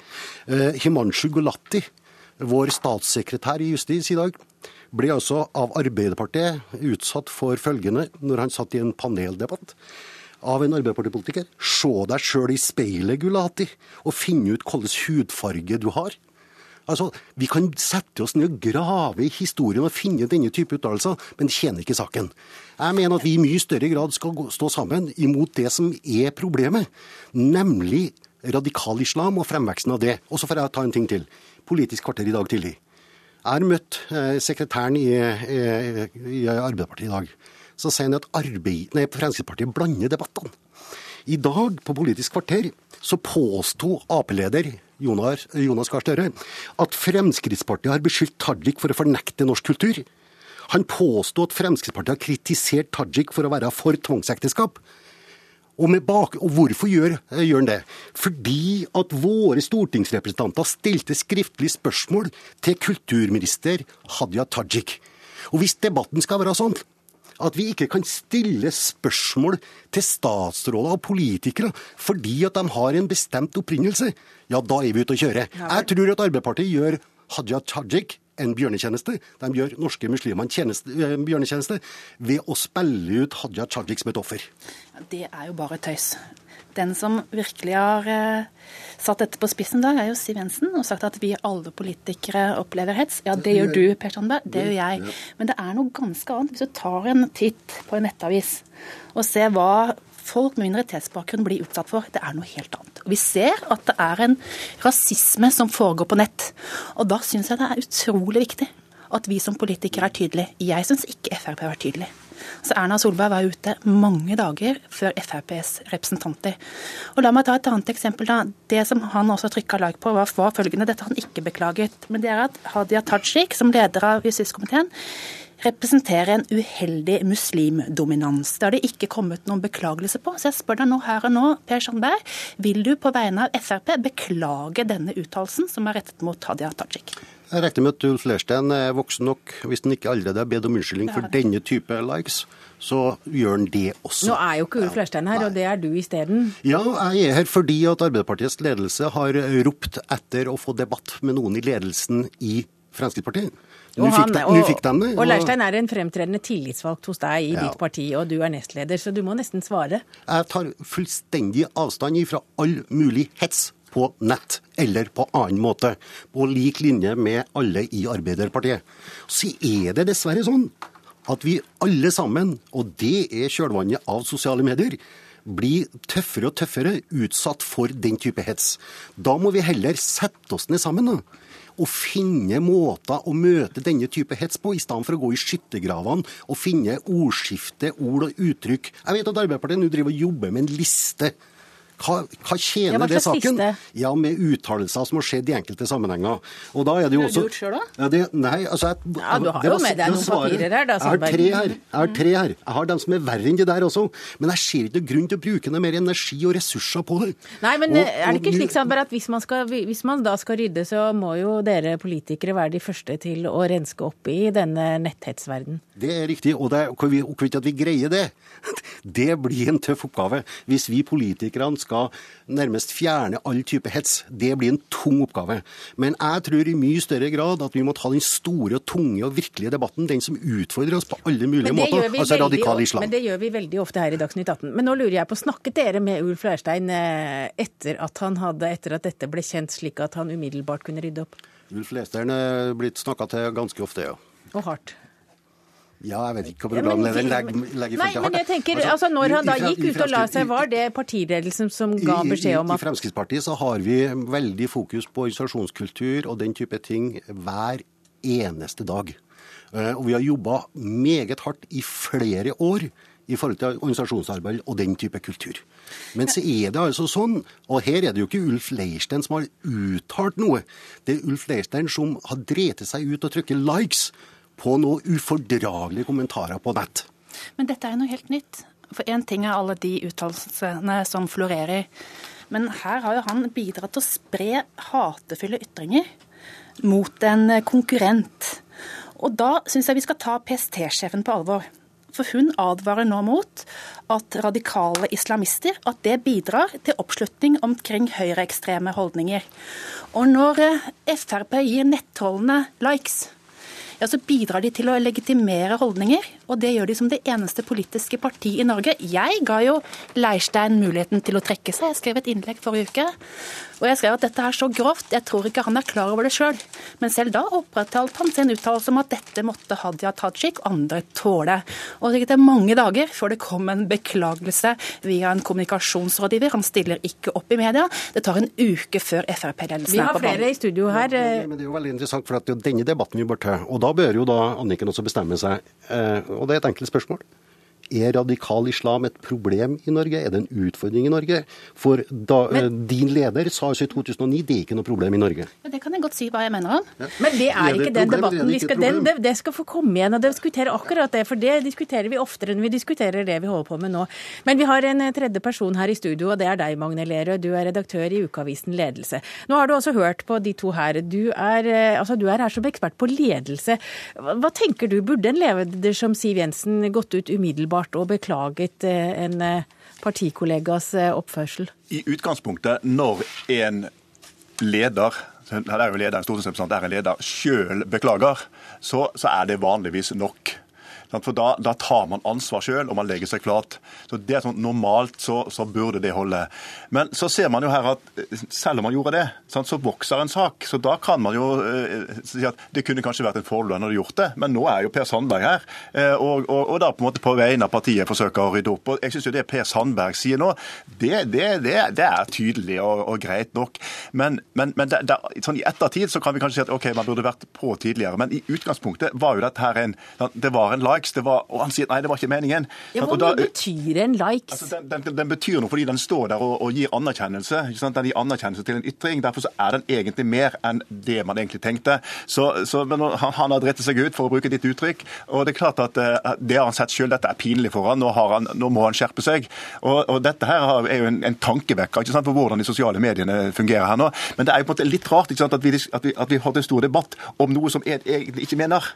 Eh, Himanshu Gulati, vår statssekretær i Justis i dag, ble altså av Arbeiderpartiet utsatt for følgende når han satt i en paneldebatt av en Arbeiderpartipolitiker. Se deg sjøl i speilet, Gulati, og finne ut hvilken hudfarge du har. Altså, Vi kan sette oss ned og grave i historien og finne denne type uttalelser, men det tjener ikke saken. Jeg mener at vi i mye større grad skal stå sammen imot det som er problemet, nemlig radikal islam og fremveksten av det. Og så får jeg ta en ting til. Politisk kvarter i dag tidlig. Jeg har møtt eh, sekretæren i, i, i Arbeiderpartiet i dag. Så sier han at arbeid, nei, Fremskrittspartiet blander debattene. I dag på Politisk kvarter så påsto Ap-leder Jonas, Jonas Gahr Støre at Fremskrittspartiet har beskyldt Tajik for å fornekte norsk kultur. Han påsto at Fremskrittspartiet har kritisert Tajik for å være for tvangsekteskap. Og, bak, og hvorfor gjør, gjør han det? Fordi at våre stortingsrepresentanter stilte skriftlig spørsmål til kulturminister Hadia Tajik. Og hvis debatten skal være sånn at vi ikke kan stille spørsmål til statsråder og politikere fordi at de har en bestemt opprinnelse, ja, da er vi ute å kjøre. Jeg tror at Arbeiderpartiet gjør Hadia Tajik en bjørnetjeneste. De gjør norske muslimer en bjørnetjeneste ved å spille ut Hadia Tajik som et offer. Det er jo bare tøys. Den som virkelig har eh, satt dette på spissen dag, er jo Siv Jensen og sagt at vi alle politikere opplever hets. Ja, det gjør du, Per Sandberg. Det gjør jeg. Men det er noe ganske annet hvis du tar en titt på en nettavis og ser hva folk med minoritetsbakgrunn blir utsatt for. Det er noe helt annet. Og Vi ser at det er en rasisme som foregår på nett. Og da syns jeg det er utrolig viktig at vi som politikere er tydelige. Jeg syns ikke Frp har vært tydelig. Så Erna Solberg var ute mange dager før FrPs representanter. Og La meg ta et annet eksempel. da. Det som han også trykka like på, var, var følgende. Dette har han ikke beklaget. Men det er at Hadia Tajik, som leder av justiskomiteen, representerer en uheldig muslimdominans. Det har det ikke kommet noen beklagelse på. Så jeg spør deg nå her og nå, Per Sandberg, vil du på vegne av Frp beklage denne uttalelsen som er rettet mot Hadia Tajik? Jeg regner med at Ulf Leirstein er voksen nok, hvis han ikke allerede har bedt om unnskyldning for denne type likes, så gjør han det også. Nå er jo ikke Ulf Leirstein her, og det er du isteden. Ja, jeg er her fordi at Arbeiderpartiets ledelse har ropt etter å få debatt med noen i ledelsen i Fremskrittspartiet. Nå Og fikk, de, og, fikk de det. og Leirstein er en fremtredende tillitsvalgt hos deg i Ja. ditt parti, og du er nestleder, så du må nesten svare. Jeg tar fullstendig avstand fra all mulig hets på nett eller på annen måte, på lik linje med alle i Arbeiderpartiet. Så er det dessverre sånn at vi alle sammen, og det er kjølvannet av sosiale medier, blir tøffere og tøffere utsatt for den type hets. Da må vi heller sette oss ned sammen da, og finne måter å møte denne type hets på, i stedet for å gå i skyttergravene og finne ordskifte, ord og uttrykk. Jeg vet at Arbeiderpartiet nå driver og jobber med en liste Hva, hva tjener det saken? liste? Ja, med uttalelser som har skjedd i enkelte sammenhenger. Og da er det jo Har du også... gjort selv da? Ja, det, nei, altså... Jeg, Ja, du har det jo med deg noen papirer her, da, Jeg har tre her. Jeg har tre her. Jeg har dem som er verre enn det der også. Men jeg ser ikke noen grunn til å bruke noe mer energi og ressurser på det. Nei, men Og- eh, er det ikke slik Sandberg, at hvis man, skal, hvis man da skal rydde, så må jo dere politikere være de første til å renske opp i denne netthetsverden? Det er riktig, og det hvorvidt vi greier det, det blir en tøff oppgave. Hvis vi politikerne skal nærmest fjerne all type hets, det blir en tung oppgave. Men jeg tror i mye større grad at vi må ta den store, og tunge og virkelige debatten, den som utfordrer oss på alle mulige måter, altså radikal islam. men det gjør vi veldig ofte her i Dagsnytt 18. Men nå lurer jeg på, snakket dere med Ulf Leirstein eh, etter at han hadde, etter at dette ble kjent, slik at han umiddelbart kunne rydde opp? Ulf Leirstein er blitt snakka til ganske ofte, ja. Og hardt. Ja, jeg vet ikke hva programlederen legger, legger Nei, for til men jeg tenker, Altså, altså Når han da gikk ut og la seg, var det partiledelsen som ga beskjed om at I Fremskrittspartiet så har vi veldig fokus på organisasjonskultur og den type ting hver eneste dag. Eh, Og vi har jobba meget hardt i flere år i forhold til organisasjonsarbeid og den type kultur. Men så er det altså sånn, og her er det jo ikke Ulf Leirstein som har uttalt noe. Det er Ulf Leirstein som har drept seg ut og trykket likes på noen ufordragelige kommentarer på nett. Men dette er jo noe helt nytt. For én ting er alle de uttalelsene som florerer. Men her har jo han bidratt til å spre hatefulle ytringer mot en konkurrent. Og da syns jeg vi skal ta PST-sjefen på alvor. For hun advarer nå mot at radikale islamister at det bidrar til oppslutning omkring høyreekstreme holdninger. Og når Frp gir nettrollene likes, ja, så bidrar de til å legitimere holdninger. Og det gjør de som det eneste politiske parti i Norge. Jeg ga jo Leirstein muligheten til å trekke seg. Jeg skrev et innlegg forrige uke. Og jeg skrev at dette er så grovt, jeg tror ikke han er klar over det sjøl. Men selv da opprettholdt han sin uttalelse om at dette måtte Hadia Tajik og andre tåle. Og det gikk mange dager før det kom en beklagelse via en kommunikasjonsrådgiver. Han stiller ikke opp i media. Det tar en uke før Frp-ledelsen er på banen. Vi har flere i studio her. Ja, Men det er jo veldig interessant, for at det er jo denne debatten vi bør ta. Og da bør jo da Anniken også bestemme seg. Eh, og det er et enkelt spørsmål. Er radikal islam et problem i Norge? Er det en utfordring i Norge? For da, men, din leder sa jo i 2009 det er ikke noe problem i Norge. Ja, det kan jeg godt si hva jeg mener om. Men det er Er det ikke den problem, debatten det vi ikke skal den, det, det skal få komme igjen og diskutere akkurat det, for det diskuterer vi oftere enn vi diskuterer det vi holder på med nå. Men vi har en eh, tredje person her i studio, og det er deg, Magne Lerøe. Du er redaktør i ukeavisen Ledelse. Nå har du også hørt på de to her. Du er, eh, altså, du er her som ekspert på ledelse. Hva, hva tenker du, burde en leder som Siv Jensen gått ut umiddelbart og beklaget eh, en eh, partikollegas eh, oppførsel? I utgangspunktet, når en leder det er jo leder, en stortingsrepresentant er en leder, sjøl beklager, så, så er det vanligvis nok. For da, da tar man ansvar sjøl, og man legger seg flat. Så det er sånn Normalt så, så burde det holde. Men så ser man jo her at eh, selv om man gjorde det, sant, så vokser en sak. Så da kan man jo eh, si at det kunne kanskje vært en fordel når hadde gjort det. Men nå er jo Per Sandberg her, eh, og, og, og da på en måte på vegne av partiet forsøker å rydde opp. Og jeg syns jo det Per Sandberg sier nå, det, det, det, det er tydelig og, og greit nok. Men, men, men sånn i ettertid så kan vi kanskje si at OK, man burde vært på tidligere. Men i utgangspunktet var jo dette her en Det var en likes, det var, og han sier nei, det var ikke meningen. Ja, Hva da- betyr en likes? Altså, den, den, den betyr noe fordi den står der og, og gir anerkjennelse. Den gir anerkjennelse til en ytring. Derfor så er den egentlig mer enn det man egentlig tenkte. Så, så, men han, han har dritt seg ut, for å bruke ditt uttrykk. Og det er klart at eh, det har han sett sjøl. Dette er pinlig for han. Nå, har han, nå må han skjerpe seg. Og, og dette her er jo en, en tankevekker ikke sant? for hvordan de sosiale mediene fungerer her nå. Men det er jo på en måte litt rart ikke sant? at vi, at vi, at vi har en stor debatt om noe som jeg egentlig ikke mener.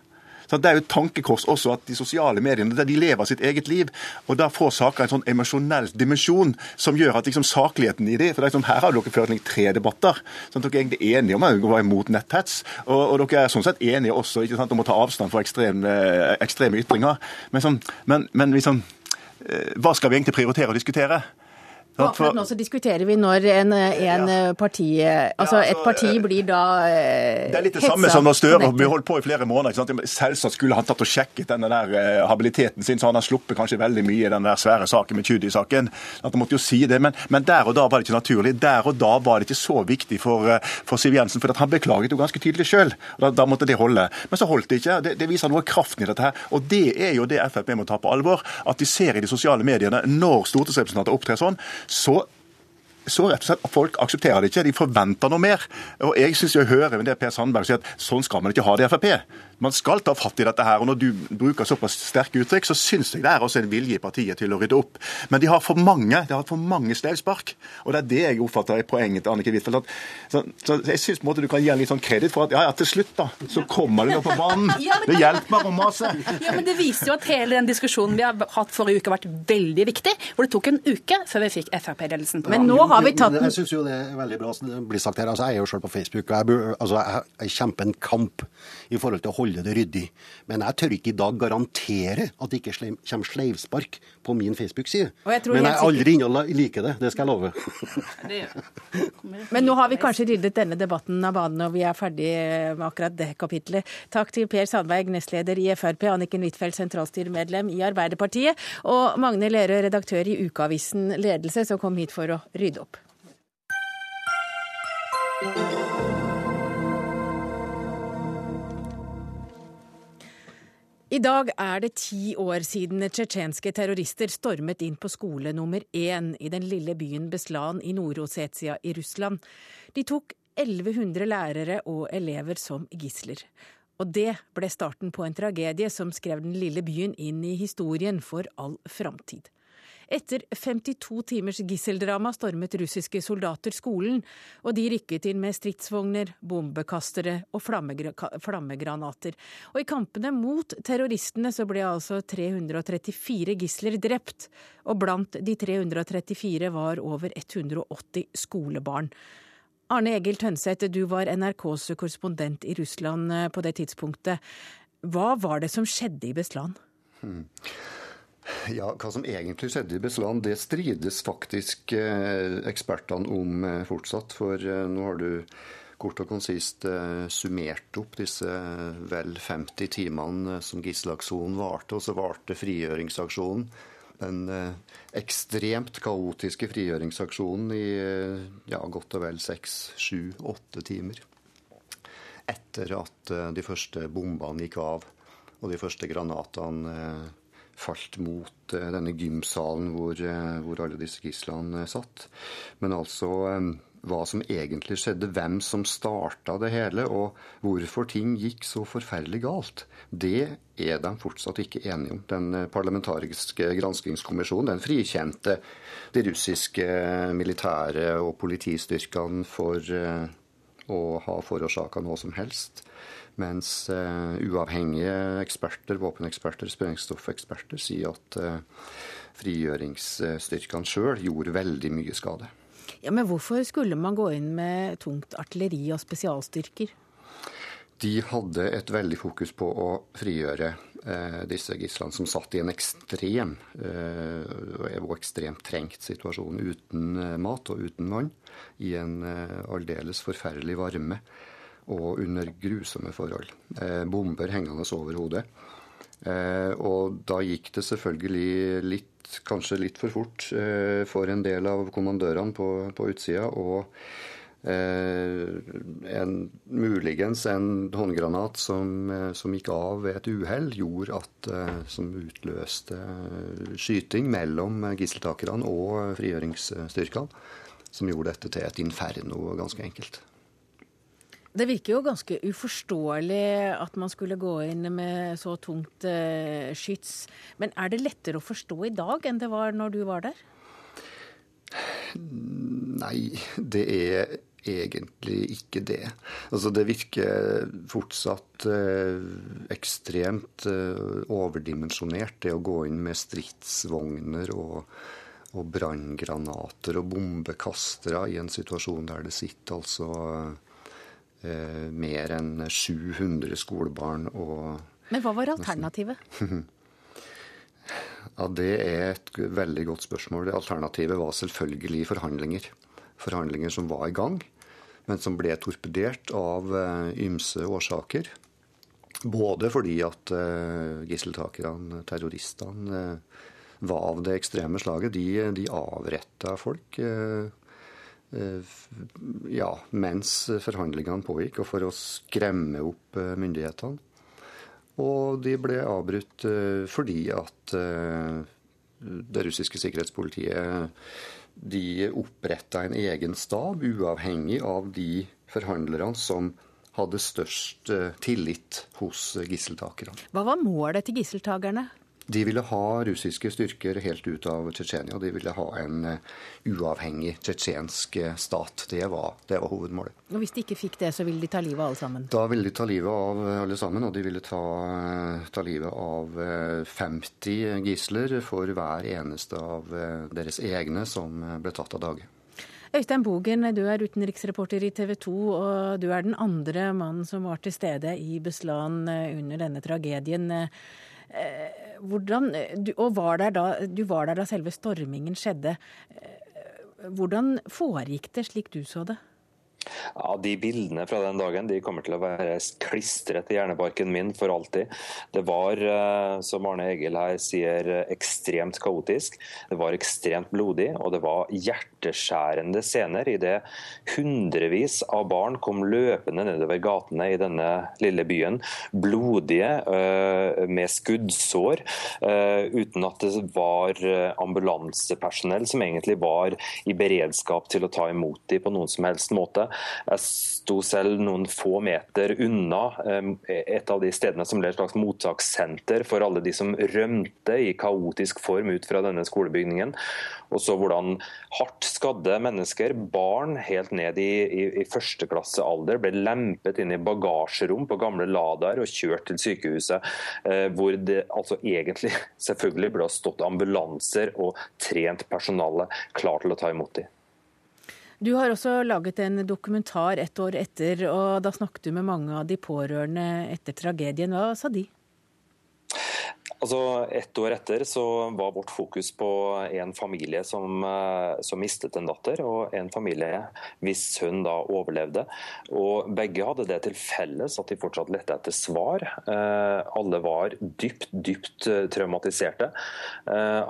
Så Det er jo et tankekors også at de sosiale mediene der de lever sitt eget liv. og Da får saker en sånn emosjonell dimensjon som gjør at liksom sakligheten i det for det er sånn, Her har dere ført tre debatter. sånn at Dere er egentlig enige om å være imot netthets. Og, og dere er sånn sett enige også ikke sant, om å ta avstand fra ekstreme, ekstreme ytringer. Men, sånn, men, men liksom, eh, hva skal vi egentlig prioritere å diskutere? Og akkurat nå så diskuterer vi når en, en parti Altså Ja, et altså, parti blir da eh, Det er litt det samme som når Støre vi holdt på i flere måneder. ikke sant? Selvsagt skulle han tatt og sjekket denne der eh, habiliteten sin, så han har sluppet kanskje veldig mye i den der svære saken med Tjudi-saken. At Han måtte jo si det, men, men der og da var det ikke naturlig. Der og da var det ikke så viktig for, eh, for Siv Jensen, for at han beklaget jo ganske tydelig sjøl. Da, da måtte det holde. Men så holdt det ikke. Det, det viser noe av kraften i dette her. Og det er jo det Frp må ta på alvor. At de ser i de sosiale mediene, når stortingsrepresentanter opptrer sånn, så så rett og slett folk aksepterer det ikke. De forventer noe mer. Og jeg syns jeg hører det Per Sandberg sier at sånn skal man ikke ha det i Frp. Man skal ta fatt i dette her. og Når du bruker såpass sterke uttrykk, så syns jeg det er også en vilje i partiet til å rydde opp. Men de har for mange de har for mange slevspark. Og det er det jeg oppfatter er poenget til Annike Huitfeldt. Så, så, jeg syns du kan gi en litt sånn kreditt for at ja, ja, til slutt da, så kommer du nå på banen. Ja, det, det hjelper meg å mase. Ja, men Det viser jo at hele den diskusjonen vi har hatt forrige uke har vært veldig viktig. Hvor det tok en uke før vi fikk Frp-ledelsen på Men nå har vi tatt den. Jeg syns jo det er veldig bra som det blir sagt her. Altså, jeg er jo sjøl på Facebook, og jeg, altså, jeg, jeg kjemper en kamp i forhold til å holde det ryddig. Men jeg tør ikke i dag garantere at det ikke kommer sleivspark på min Facebook-side. Men jeg er aldri inne og liker det. Det skal jeg love. Men nå har vi kanskje ryddet denne debatten av banen, og vi er ferdig med akkurat det kapitlet. Takk til Per Sandberg, nestleder i Frp, Anniken Huitfeldt, sentralstyremedlem i Arbeiderpartiet, og Magne Lerøe, redaktør i Ukeavisen Ledelse, som kom hit for å rydde opp. I dag er det ti år siden tsjetsjenske terrorister stormet inn på skole nummer én i den lille byen Beslan i Nord-Osetia i Russland. De tok 1100 lærere og elever som gisler. Og det ble starten på en tragedie som skrev den lille byen inn i historien for all framtid. Etter 52 timers gisseldrama stormet russiske soldater skolen, og de rykket inn med stridsvogner, bombekastere og flammegranater. Og i kampene mot terroristene så ble altså 334 gisler drept, og blant de 334 var over 180 skolebarn. Arne Egil Tønseth, du var NRKs korrespondent i Russland eh, på det tidspunktet. Hva var det som skjedde i Beslan? Hmm. Ja, Hva som egentlig skjedde i Beslan, det strides faktisk eh, ekspertene om eh, fortsatt. For eh, nå har du kort og konsist summert opp disse vel 50 timene som gisselaksjonen varte, og så varte frigjøringsaksjonen. Den ekstremt kaotiske frigjøringsaksjonen i ja, godt og vel seks, sju, åtte timer. Etter at de første bombene gikk av og de første granatene falt mot eh, denne gymsalen hvor, eh, hvor alle disse gislene eh, satt. Men altså hva som egentlig skjedde, hvem som starta det hele, og hvorfor ting gikk så forferdelig galt, det er de fortsatt ikke enige om. Den parlamentariske granskingskommisjonen den frikjente de russiske militære og politistyrkene for å ha forårsaka noe som helst. Mens uh, uavhengige eksperter, våpeneksperter, sprengstoffeksperter sier at uh, frigjøringsstyrkene sjøl gjorde veldig mye skade. Ja, Men hvorfor skulle man gå inn med tungt artilleri og spesialstyrker? De hadde et veldig fokus på å frigjøre eh, disse gislene, som satt i en ekstrem eh, og ekstremt trengt situasjon uten eh, mat og uten vann, i en aldeles forferdelig varme og under grusomme forhold. Eh, bomber hengende over hodet. Eh, og da gikk det selvfølgelig litt, kanskje litt for fort eh, for en del av kommandørene på, på utsida. Og en, muligens en håndgranat som, som, gikk av ved et uhell, gjorde at Som utløste skyting mellom gisseltakerne og frigjøringsstyrkene. Som gjorde dette til et inferno, ganske enkelt. Det virker jo ganske uforståelig at man skulle gå inn med så tungt uh, skyts. Men er det lettere å forstå i dag enn det var når du var der? Nei, det er egentlig ikke det. Altså, det virker fortsatt eh, ekstremt eh, overdimensjonert, det å gå inn med stridsvogner og, og branngranater og bombekastere i en situasjon der det sitter altså Eh, mer enn 700 skolebarn og Men hva var alternativet? ja, Det er et veldig godt spørsmål. Det alternativet var selvfølgelig forhandlinger. Forhandlinger som var i gang, men som ble torpedert av uh, ymse årsaker. Både fordi at uh, gisseltakerne, terroristene, var av det ekstreme slaget. De, de avretta folk. Eh, ja, mens forhandlingene pågikk, og for å skremme opp eh, myndighetene. Og de ble avbrutt eh, fordi at det russiske sikkerhetspolitiet de oppretta en egen stab, uavhengig av de forhandlerne som hadde størst tillit hos gisseltakerne. Hva var målet til gisseltakerne? De ville ha russiske styrker helt ut av Tsjetsjenia. De ville ha en uh, uavhengig tsjetsjensk eh, stat. Det var, det var, hovedmålet. Og Hvis de ikke fikk det, så ville de ta livet av alle sammen? Da ville de ta livet av alle sammen, og de ville ta, ta livet av 50 gisler for hver eneste av deres egne som ble tatt av dage. Øystein Bogen, du er utenriksreporter i TV 2, og du er den andre mannen som var til stede i Beslan under denne tragedien. Eh, hvordan, du, og var der da, du var der da selve stormingen skjedde. Eh, hvordan foregikk det slik du så det? Ja, De bildene fra den dagen de kommer til å være klistret til hjernebarken min for alltid. Det var, eh, som Arne Egil her sier, ekstremt kaotisk. Det var ekstremt blodig, og det var hjerteskjærende scener i det hundrevis av barn kom løpende nedover gatene i denne lille byen, blodige, eh, med skuddsår, eh, uten at det var ambulansepersonell som egentlig var i beredskap til å ta imot dem på noen som helst måte. Jeg sto selv noen få meter unna et av de stedene som ble et slags mottakssenter for alle de som rømte i kaotisk form ut fra denne skolebygningen. Og så hvordan hardt skadde mennesker, barn helt ned i, i, i førsteklassealder, ble lempet inn i bagasjerom på gamle Ladaer og kjørt til sykehuset. Eh, hvor det altså egentlig selvfølgelig burde ha stått ambulanser og trent personale klar til å ta imot dem. Du har også laget en dokumentar ett år etter, og da snakket du med mange av de pårørende etter tragedien. Hva sa de? Altså, Ett år etter så var vårt fokus på en familie som, eh, som, mistet en datter, og en familie hvis hun da overlevde. Og Begge hadde det til felles at de fortsatt lette etter svar. Eh, alle var dypt, dypt eh, traumatiserte.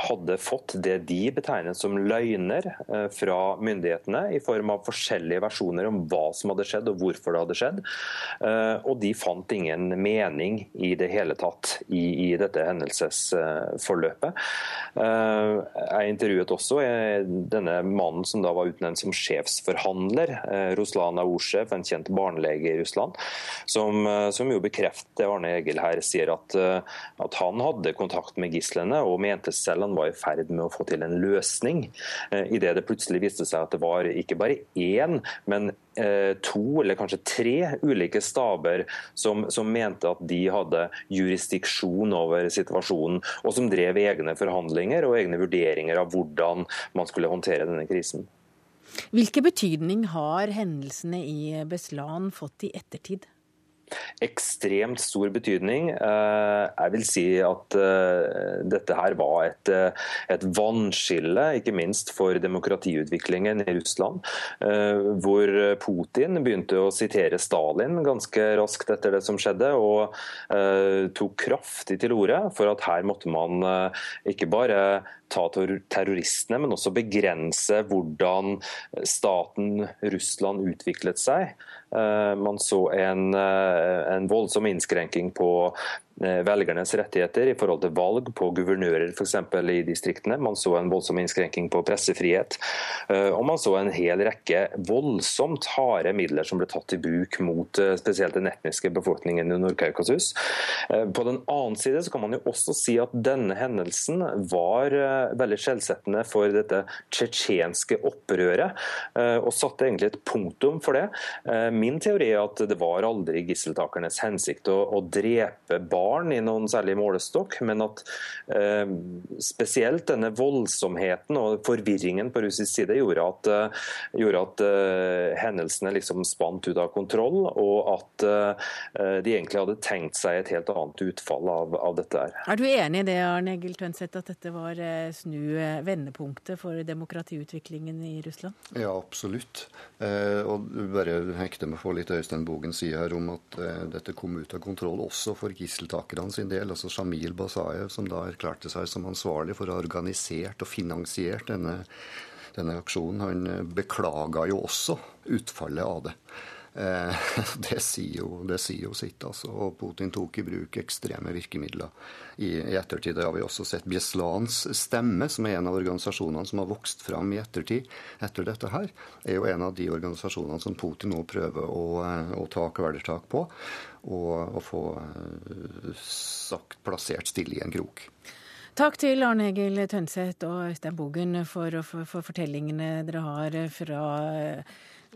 Hadde fått det de betegnet som løgner fra myndighetene, i form av forskjellige versjoner om hva som hadde skjedd og hvorfor det hadde skjedd. Og de fant ingen mening i det hele tatt i, i dette hendelsen hendelsesforløpet. Eh, jeg intervjuet også eh, denne mannen som da var utnevnt som sjefsforhandler, eh, Ruslan Aursev, en kjent barnelege i Russland, som, som jo bekrefter Arne Egil her sier at, at, han hadde kontakt med gislene og mente selv han var i ferd med å få til en løsning. Idet det plutselig viste seg at det var ikke bare én, men to eller kanskje tre ulike staber som, som, mente at de hadde jurisdiksjon over situasjonen, og som drev egne forhandlinger og egne vurderinger av hvordan man skulle håndtere denne krisen. Hvilken betydning har hendelsene i Beslan fått i ettertid? Ekstremt stor betydning. Eh, jeg vil si at eh, dette her var et, eh, et vannskille, ikke minst for demokratiutviklingen i Russland. Hvor Putin begynte å sitere Stalin ganske raskt etter det som skjedde, og tok kraftig til orde for at her måtte man ikke bare ta terroristene, men også begrense hvordan staten Russland utviklet seg. Man så en Eh, en voldsom innskrenking på Eh, velgernes rettigheter i forhold til valg på guvernører f.eks. i distriktene. Man så en voldsom innskrenking på pressefrihet. Eh, og man så en hel rekke voldsomt harde midler som ble tatt i bruk mot eh, spesielt den etniske befolkningen i Nord-Kaukasus. På den annen side så kan man jo også si at denne hendelsen var veldig skjellsettende for dette tsjetsjenske opprøret, og satte egentlig et punktum for det. Min teori er at det var aldri gisseltakernes hensikt å, å drepe barn barn i noen særlig målestokk, men at eh, spesielt denne voldsomheten og forvirringen på russisk side gjorde at, uh, gjorde at uh, hendelsene liksom spant ut av kontroll, og at uh, de egentlig hadde tenkt seg et helt annet utfall av, av dette her. Er du enig i det, Arne Egil Tønseth, at dette var snu vendepunktet for demokratiutviklingen i Russland? Ja, absolutt. og bare hekte meg for litt Øystein Bogen sier her om at dette kom ut av kontroll også for gisseltakere deltakerne sin del, altså Shamil Basayev, som da erklærte seg som ansvarlig for å ha organisert og finansiert denne, denne aksjonen, han beklaga jo også utfallet av det. Eh, det, sier jo, det sier jo sitt, altså. Og Putin tok i bruk ekstreme virkemidler. I, i ettertid har vi også sett Bjeslans stemme, som er en av organisasjonene som har vokst fram i ettertid etter dette her, er jo en av de organisasjonene som Putin nå prøver å, eh, å ta kvelertak på. Og, og få eh, sagt, plassert stille i en krok. Takk til Arne Egil Tønseth og Øystein Bogen for, for, for fortellingene dere har fra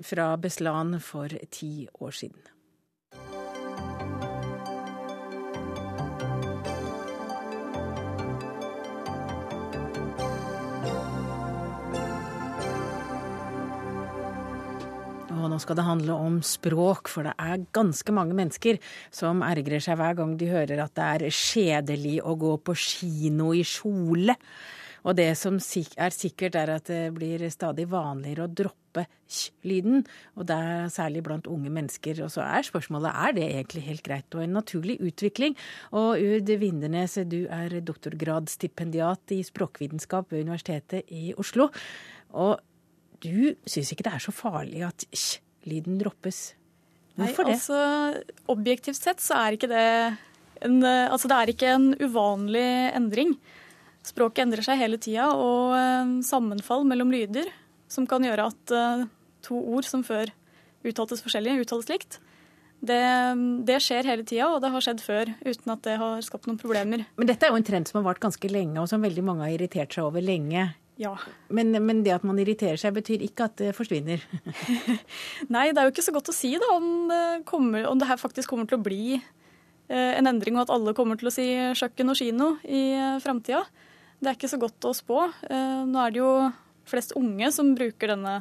fra Beslan for ti år siden. Og nå skal det handle om språk, for det er ganske mange mennesker som ergrer seg hver gang de hører at det er kjedelig å gå på kino i kjole. Og det som er sikkert, er at det blir stadig vanligere å droppe ch-lyden, og det er særlig blant unge mennesker. Og så er spørsmålet er det egentlig helt greit og en naturlig utvikling. Og Ud Vindernes, du er doktorgradsstipendiat i språkvitenskap ved Universitetet i Oslo. Og du syns ikke det er så farlig at ch-lyden droppes? Hvorfor Nei, altså, Objektivt sett så er ikke det en, altså det er ikke en uvanlig endring. Språket endrer seg hele tida, og eh, sammenfall mellom lyder som kan gjøre at eh, to ord som før uttaltes forskjellig, uttales likt. Det, det, skjer hele tida, og det har skjedd før uten at det har skapt noen problemer. Men dette er jo en trend som har vart ganske lenge, og som veldig mange har irritert seg over lenge. Ja. Men, men, det at man irriterer seg, betyr ikke at det forsvinner? Nei, det er jo ikke så godt å si da, om det, kommer, om det her faktisk kommer til å bli eh, en endring, og at alle kommer til å si kjøkken og kino i framtida. Det er ikke så godt å spå. Eh, nå er det jo flest unge som bruker denne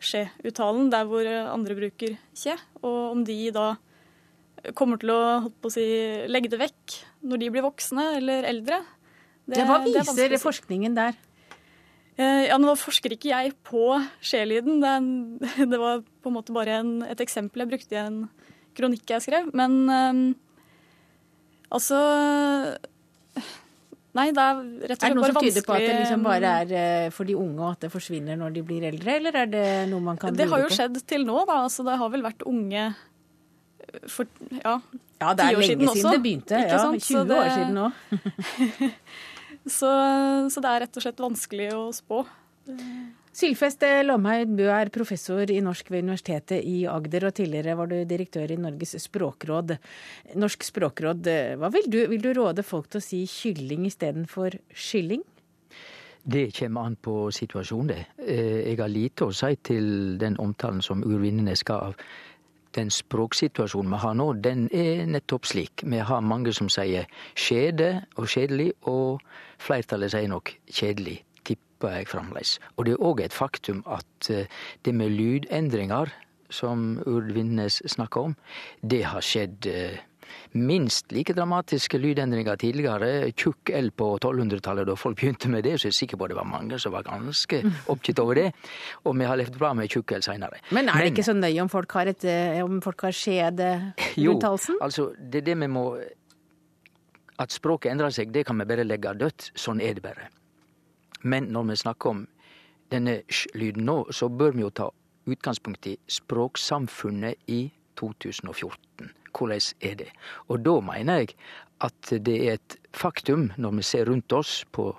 skje-uttalen der hvor andre bruker kje. Og om de da kommer til å, å si, legge det vekk når de blir voksne eller eldre det, ja, Hva viser det forskningen der? Eh, ja, Nå forsker ikke jeg på skjelyden. Det, det, var på en måte bare en, et eksempel jeg brukte i en kronikk jeg skrev. Men um, altså Nei, det er rett og slett bare vanskelig Er det noe som tyder på at det liksom bare er eh, for de unge, og at det forsvinner når de blir eldre, eller er det noe man kan Det har jo skjedd til nå, da. Altså, det har vel vært unge for ja, ja det er lenge siden, siden det begynte. Ja, 20 det... år siden nå. så, så det er rett og slett vanskelig å spå. Sylfest Lomheid, du er professor i norsk ved Universitetet i Agder, og tidligere var du direktør i Norges språkråd. Norsk språkråd, hva vil du, vil du råde folk til å si kylling istedenfor skylling? Det kommer an på situasjonen, det. Eh, jeg har lite å si til den omtalen som Urvinnenes skal av den språksituasjonen vi har nå, den er nettopp slik. Vi har mange som sier skjede og kjedelig, og flertallet sier nok kjedelig håper jeg fremdeles. Og det er òg et faktum at eh, det med lydendringer, som Urd Vindnes snakka om, det har skjedd eh, minst like dramatiske lydendringer tidligere. Tjukk L på 1200-tallet, da folk begynte med det, så jeg er sikker på det var mange som var ganske oppgitt over det. Og vi har levd bra med tjukk L seinere. Men er det Men, ikke så nøye om folk har, et, eh, om folk har skjede rundt halsen? Jo, altså det er det vi må At språket endrer seg, det kan vi bare legge dødt. Sånn er det bare. Men når vi snakker om denne sj-lyden nå, så bør vi jo ta utgangspunkt i språksamfunnet i 2014. Hvordan er det? Og da mener jeg at det er et faktum, når vi ser rundt oss på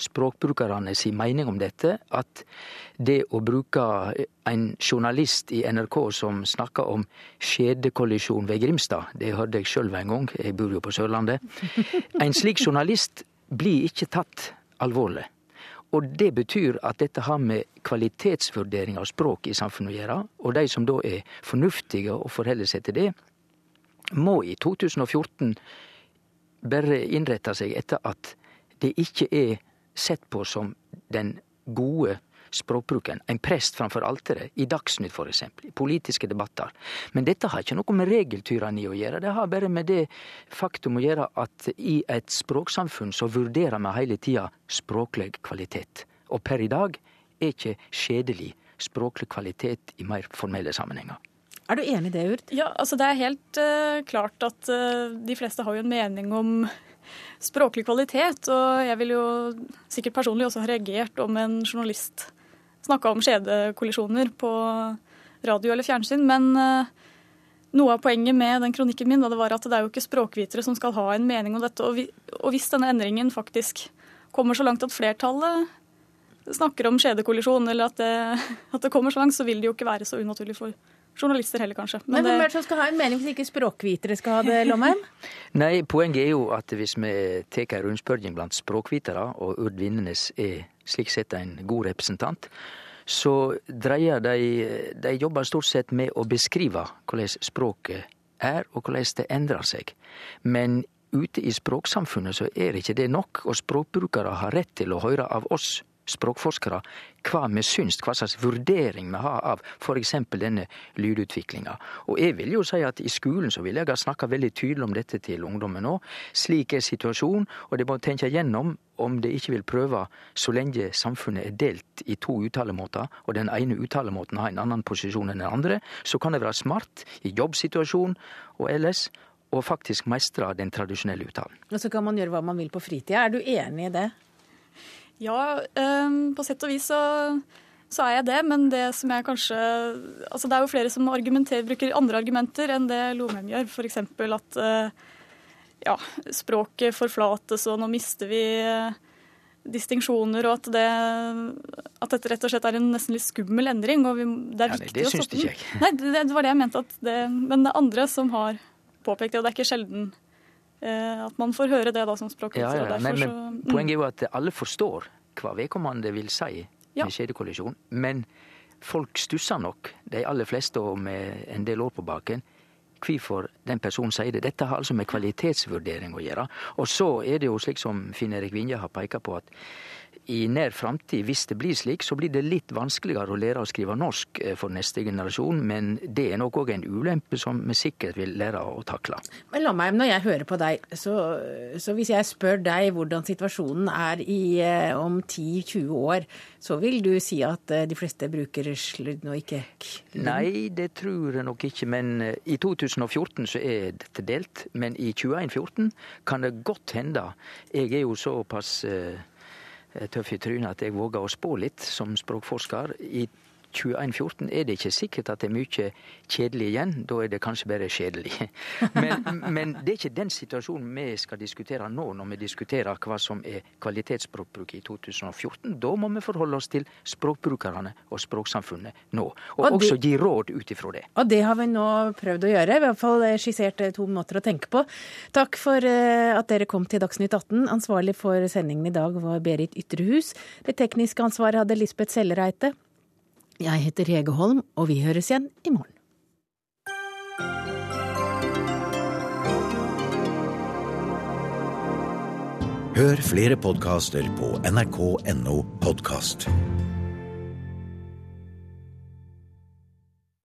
språkbrukerne si mening om dette, at det å bruke en journalist i NRK som snakker om skjedekollisjon ved Grimstad, det hørte jeg sjøl en gang, jeg bor jo på Sørlandet, en slik journalist blir ikke tatt alvorlig. Og det betyr at dette har med kvalitetsvurdering av språk i samfunnet å gjøre. Og de som da er fornuftige og forholder seg til det, må i 2014 bare innrette seg etter at det ikke er sett på som den gode språkbruken. En prest framfor alteret, i Dagsnytt f.eks., i politiske debatter. Men dette har ikke noe med regeltyranni å gjøre. Det har bare med det faktum å gjøre at i et språksamfunn så vurderer vi hele tida språklig kvalitet. Og per i dag er ikke skjedelig språklig kvalitet i mer formelle sammenhenger. Er du enig i det, Urd? Ja, altså Det er helt uh, klart at uh, de fleste har jo en mening om språklig kvalitet. Og jeg vil jo sikkert personlig også ha reagert om en journalist snakka om skjedekollisjoner på radio eller fjernsyn. Men eh, noe av poenget med den kronikken min da, det var at det er jo ikke språkvitere som skal ha en mening om dette. Og, og hvis denne endringen faktisk kommer så langt at flertallet snakker om skjedekollisjon, eller at det, at det kommer så langt, så vil det jo ikke være så unaturlig for journalister heller, kanskje. Men, Men hvem er det som skal ha en mening hvis ikke språkvitere skal ha det, Lomheim? Nei, poenget er jo at hvis vi tar en rundspørring blant språkvitere, og Urd Vindenes er slik sett en god representant, så dreier de De jobber stort sett med å beskrive hvordan språket er, og hvordan det endrer seg. Men ute i språksamfunnet så er ikke det nok, og språkbrukere har rett til å høre av oss språkforskere hva vi syns, hva slags vurdering vi har av f.eks. denne lydutviklinga. Og jeg vil jo si at i skolen så vil jeg ha snakka veldig tydelig om dette til ungdommen nå. Slik er situasjonen, og de må tenke gjennom om de ikke vil prøve, så lenge samfunnet er delt i to uttalemåter, og den ene uttalemåten har en annen posisjon enn den andre, så kan det være smart i jobbsituasjon og ellers og faktisk mestre den tradisjonelle uttalen. Og så kan man gjøre hva man vil på fritida. Er du enig i det? Ja, um, på sett og vis så, så, er jeg det. Men det som jeg kanskje Altså det er jo flere som bruker andre argumenter enn det Lomheim gjør. F.eks. at uh, ja, språket forflates, og nå mister vi uh, distinksjoner, og at, det, at dette rett og slett er en nesten litt skummel endring. og vi, Det er ja, viktig det å stoppe den. Nei, det, det, var det jeg mente. Det, men det er andre som har påpekt det, og det er ikke sjelden at man får høre det da som språkviter. Ja, ja, men, men mm. Poenget er jo at alle forstår hva vedkommende vil si ja. med skjedekollisjon. Men folk stusser nok, de aller fleste og med en del år på baken, hvorfor den personen sier det. Dette har altså med kvalitetsvurdering å gjøre. Og så er det jo slik som Finn Erik Vinje har peka på, at i nær framtid, hvis det blir slik, så blir det litt vanskeligere å lære å skrive norsk eh, for neste generasjon. Men det er nok òg en ulempe som vi sikkert vil lære å takle. Men la meg, når jeg hører på deg, så, så hvis jeg spør deg hvordan situasjonen er i, eh, om 10-20 år, så vil du si at eh, de fleste bruker sludd og ikke k Nei, det tror jeg nok ikke. Men i 2014 så er dette delt. Men i 2014 kan det godt hende. Jeg er jo såpass Eh, tøff i trynet at jeg våger å spå litt som språkforsker. I 2114 er det ikke sikkert at det er mye kjedelig igjen. Da er det kanskje bare kjedelig. Men, men, det er ikke den situasjonen vi skal diskutere nå, når vi diskuterer hva som er kvalitetsspråkbruk i 2014. Da må vi forholde oss til språkbrukerne og språksamfunnet nå. Og, og også gi råd ut ifra det. Og det har vi nå prøvd å gjøre. I hvert fall skissert to måter å tenke på. Takk for eh, at dere kom til Dagsnytt 18. Ansvarlig for sendingen i dag var Berit Ytrehus. Det tekniske ansvaret hadde Lisbeth Sellereite. Jeg heter Hege Holm, og vi høres igjen i morgen. Hør flere podkaster på nrk.no podkast.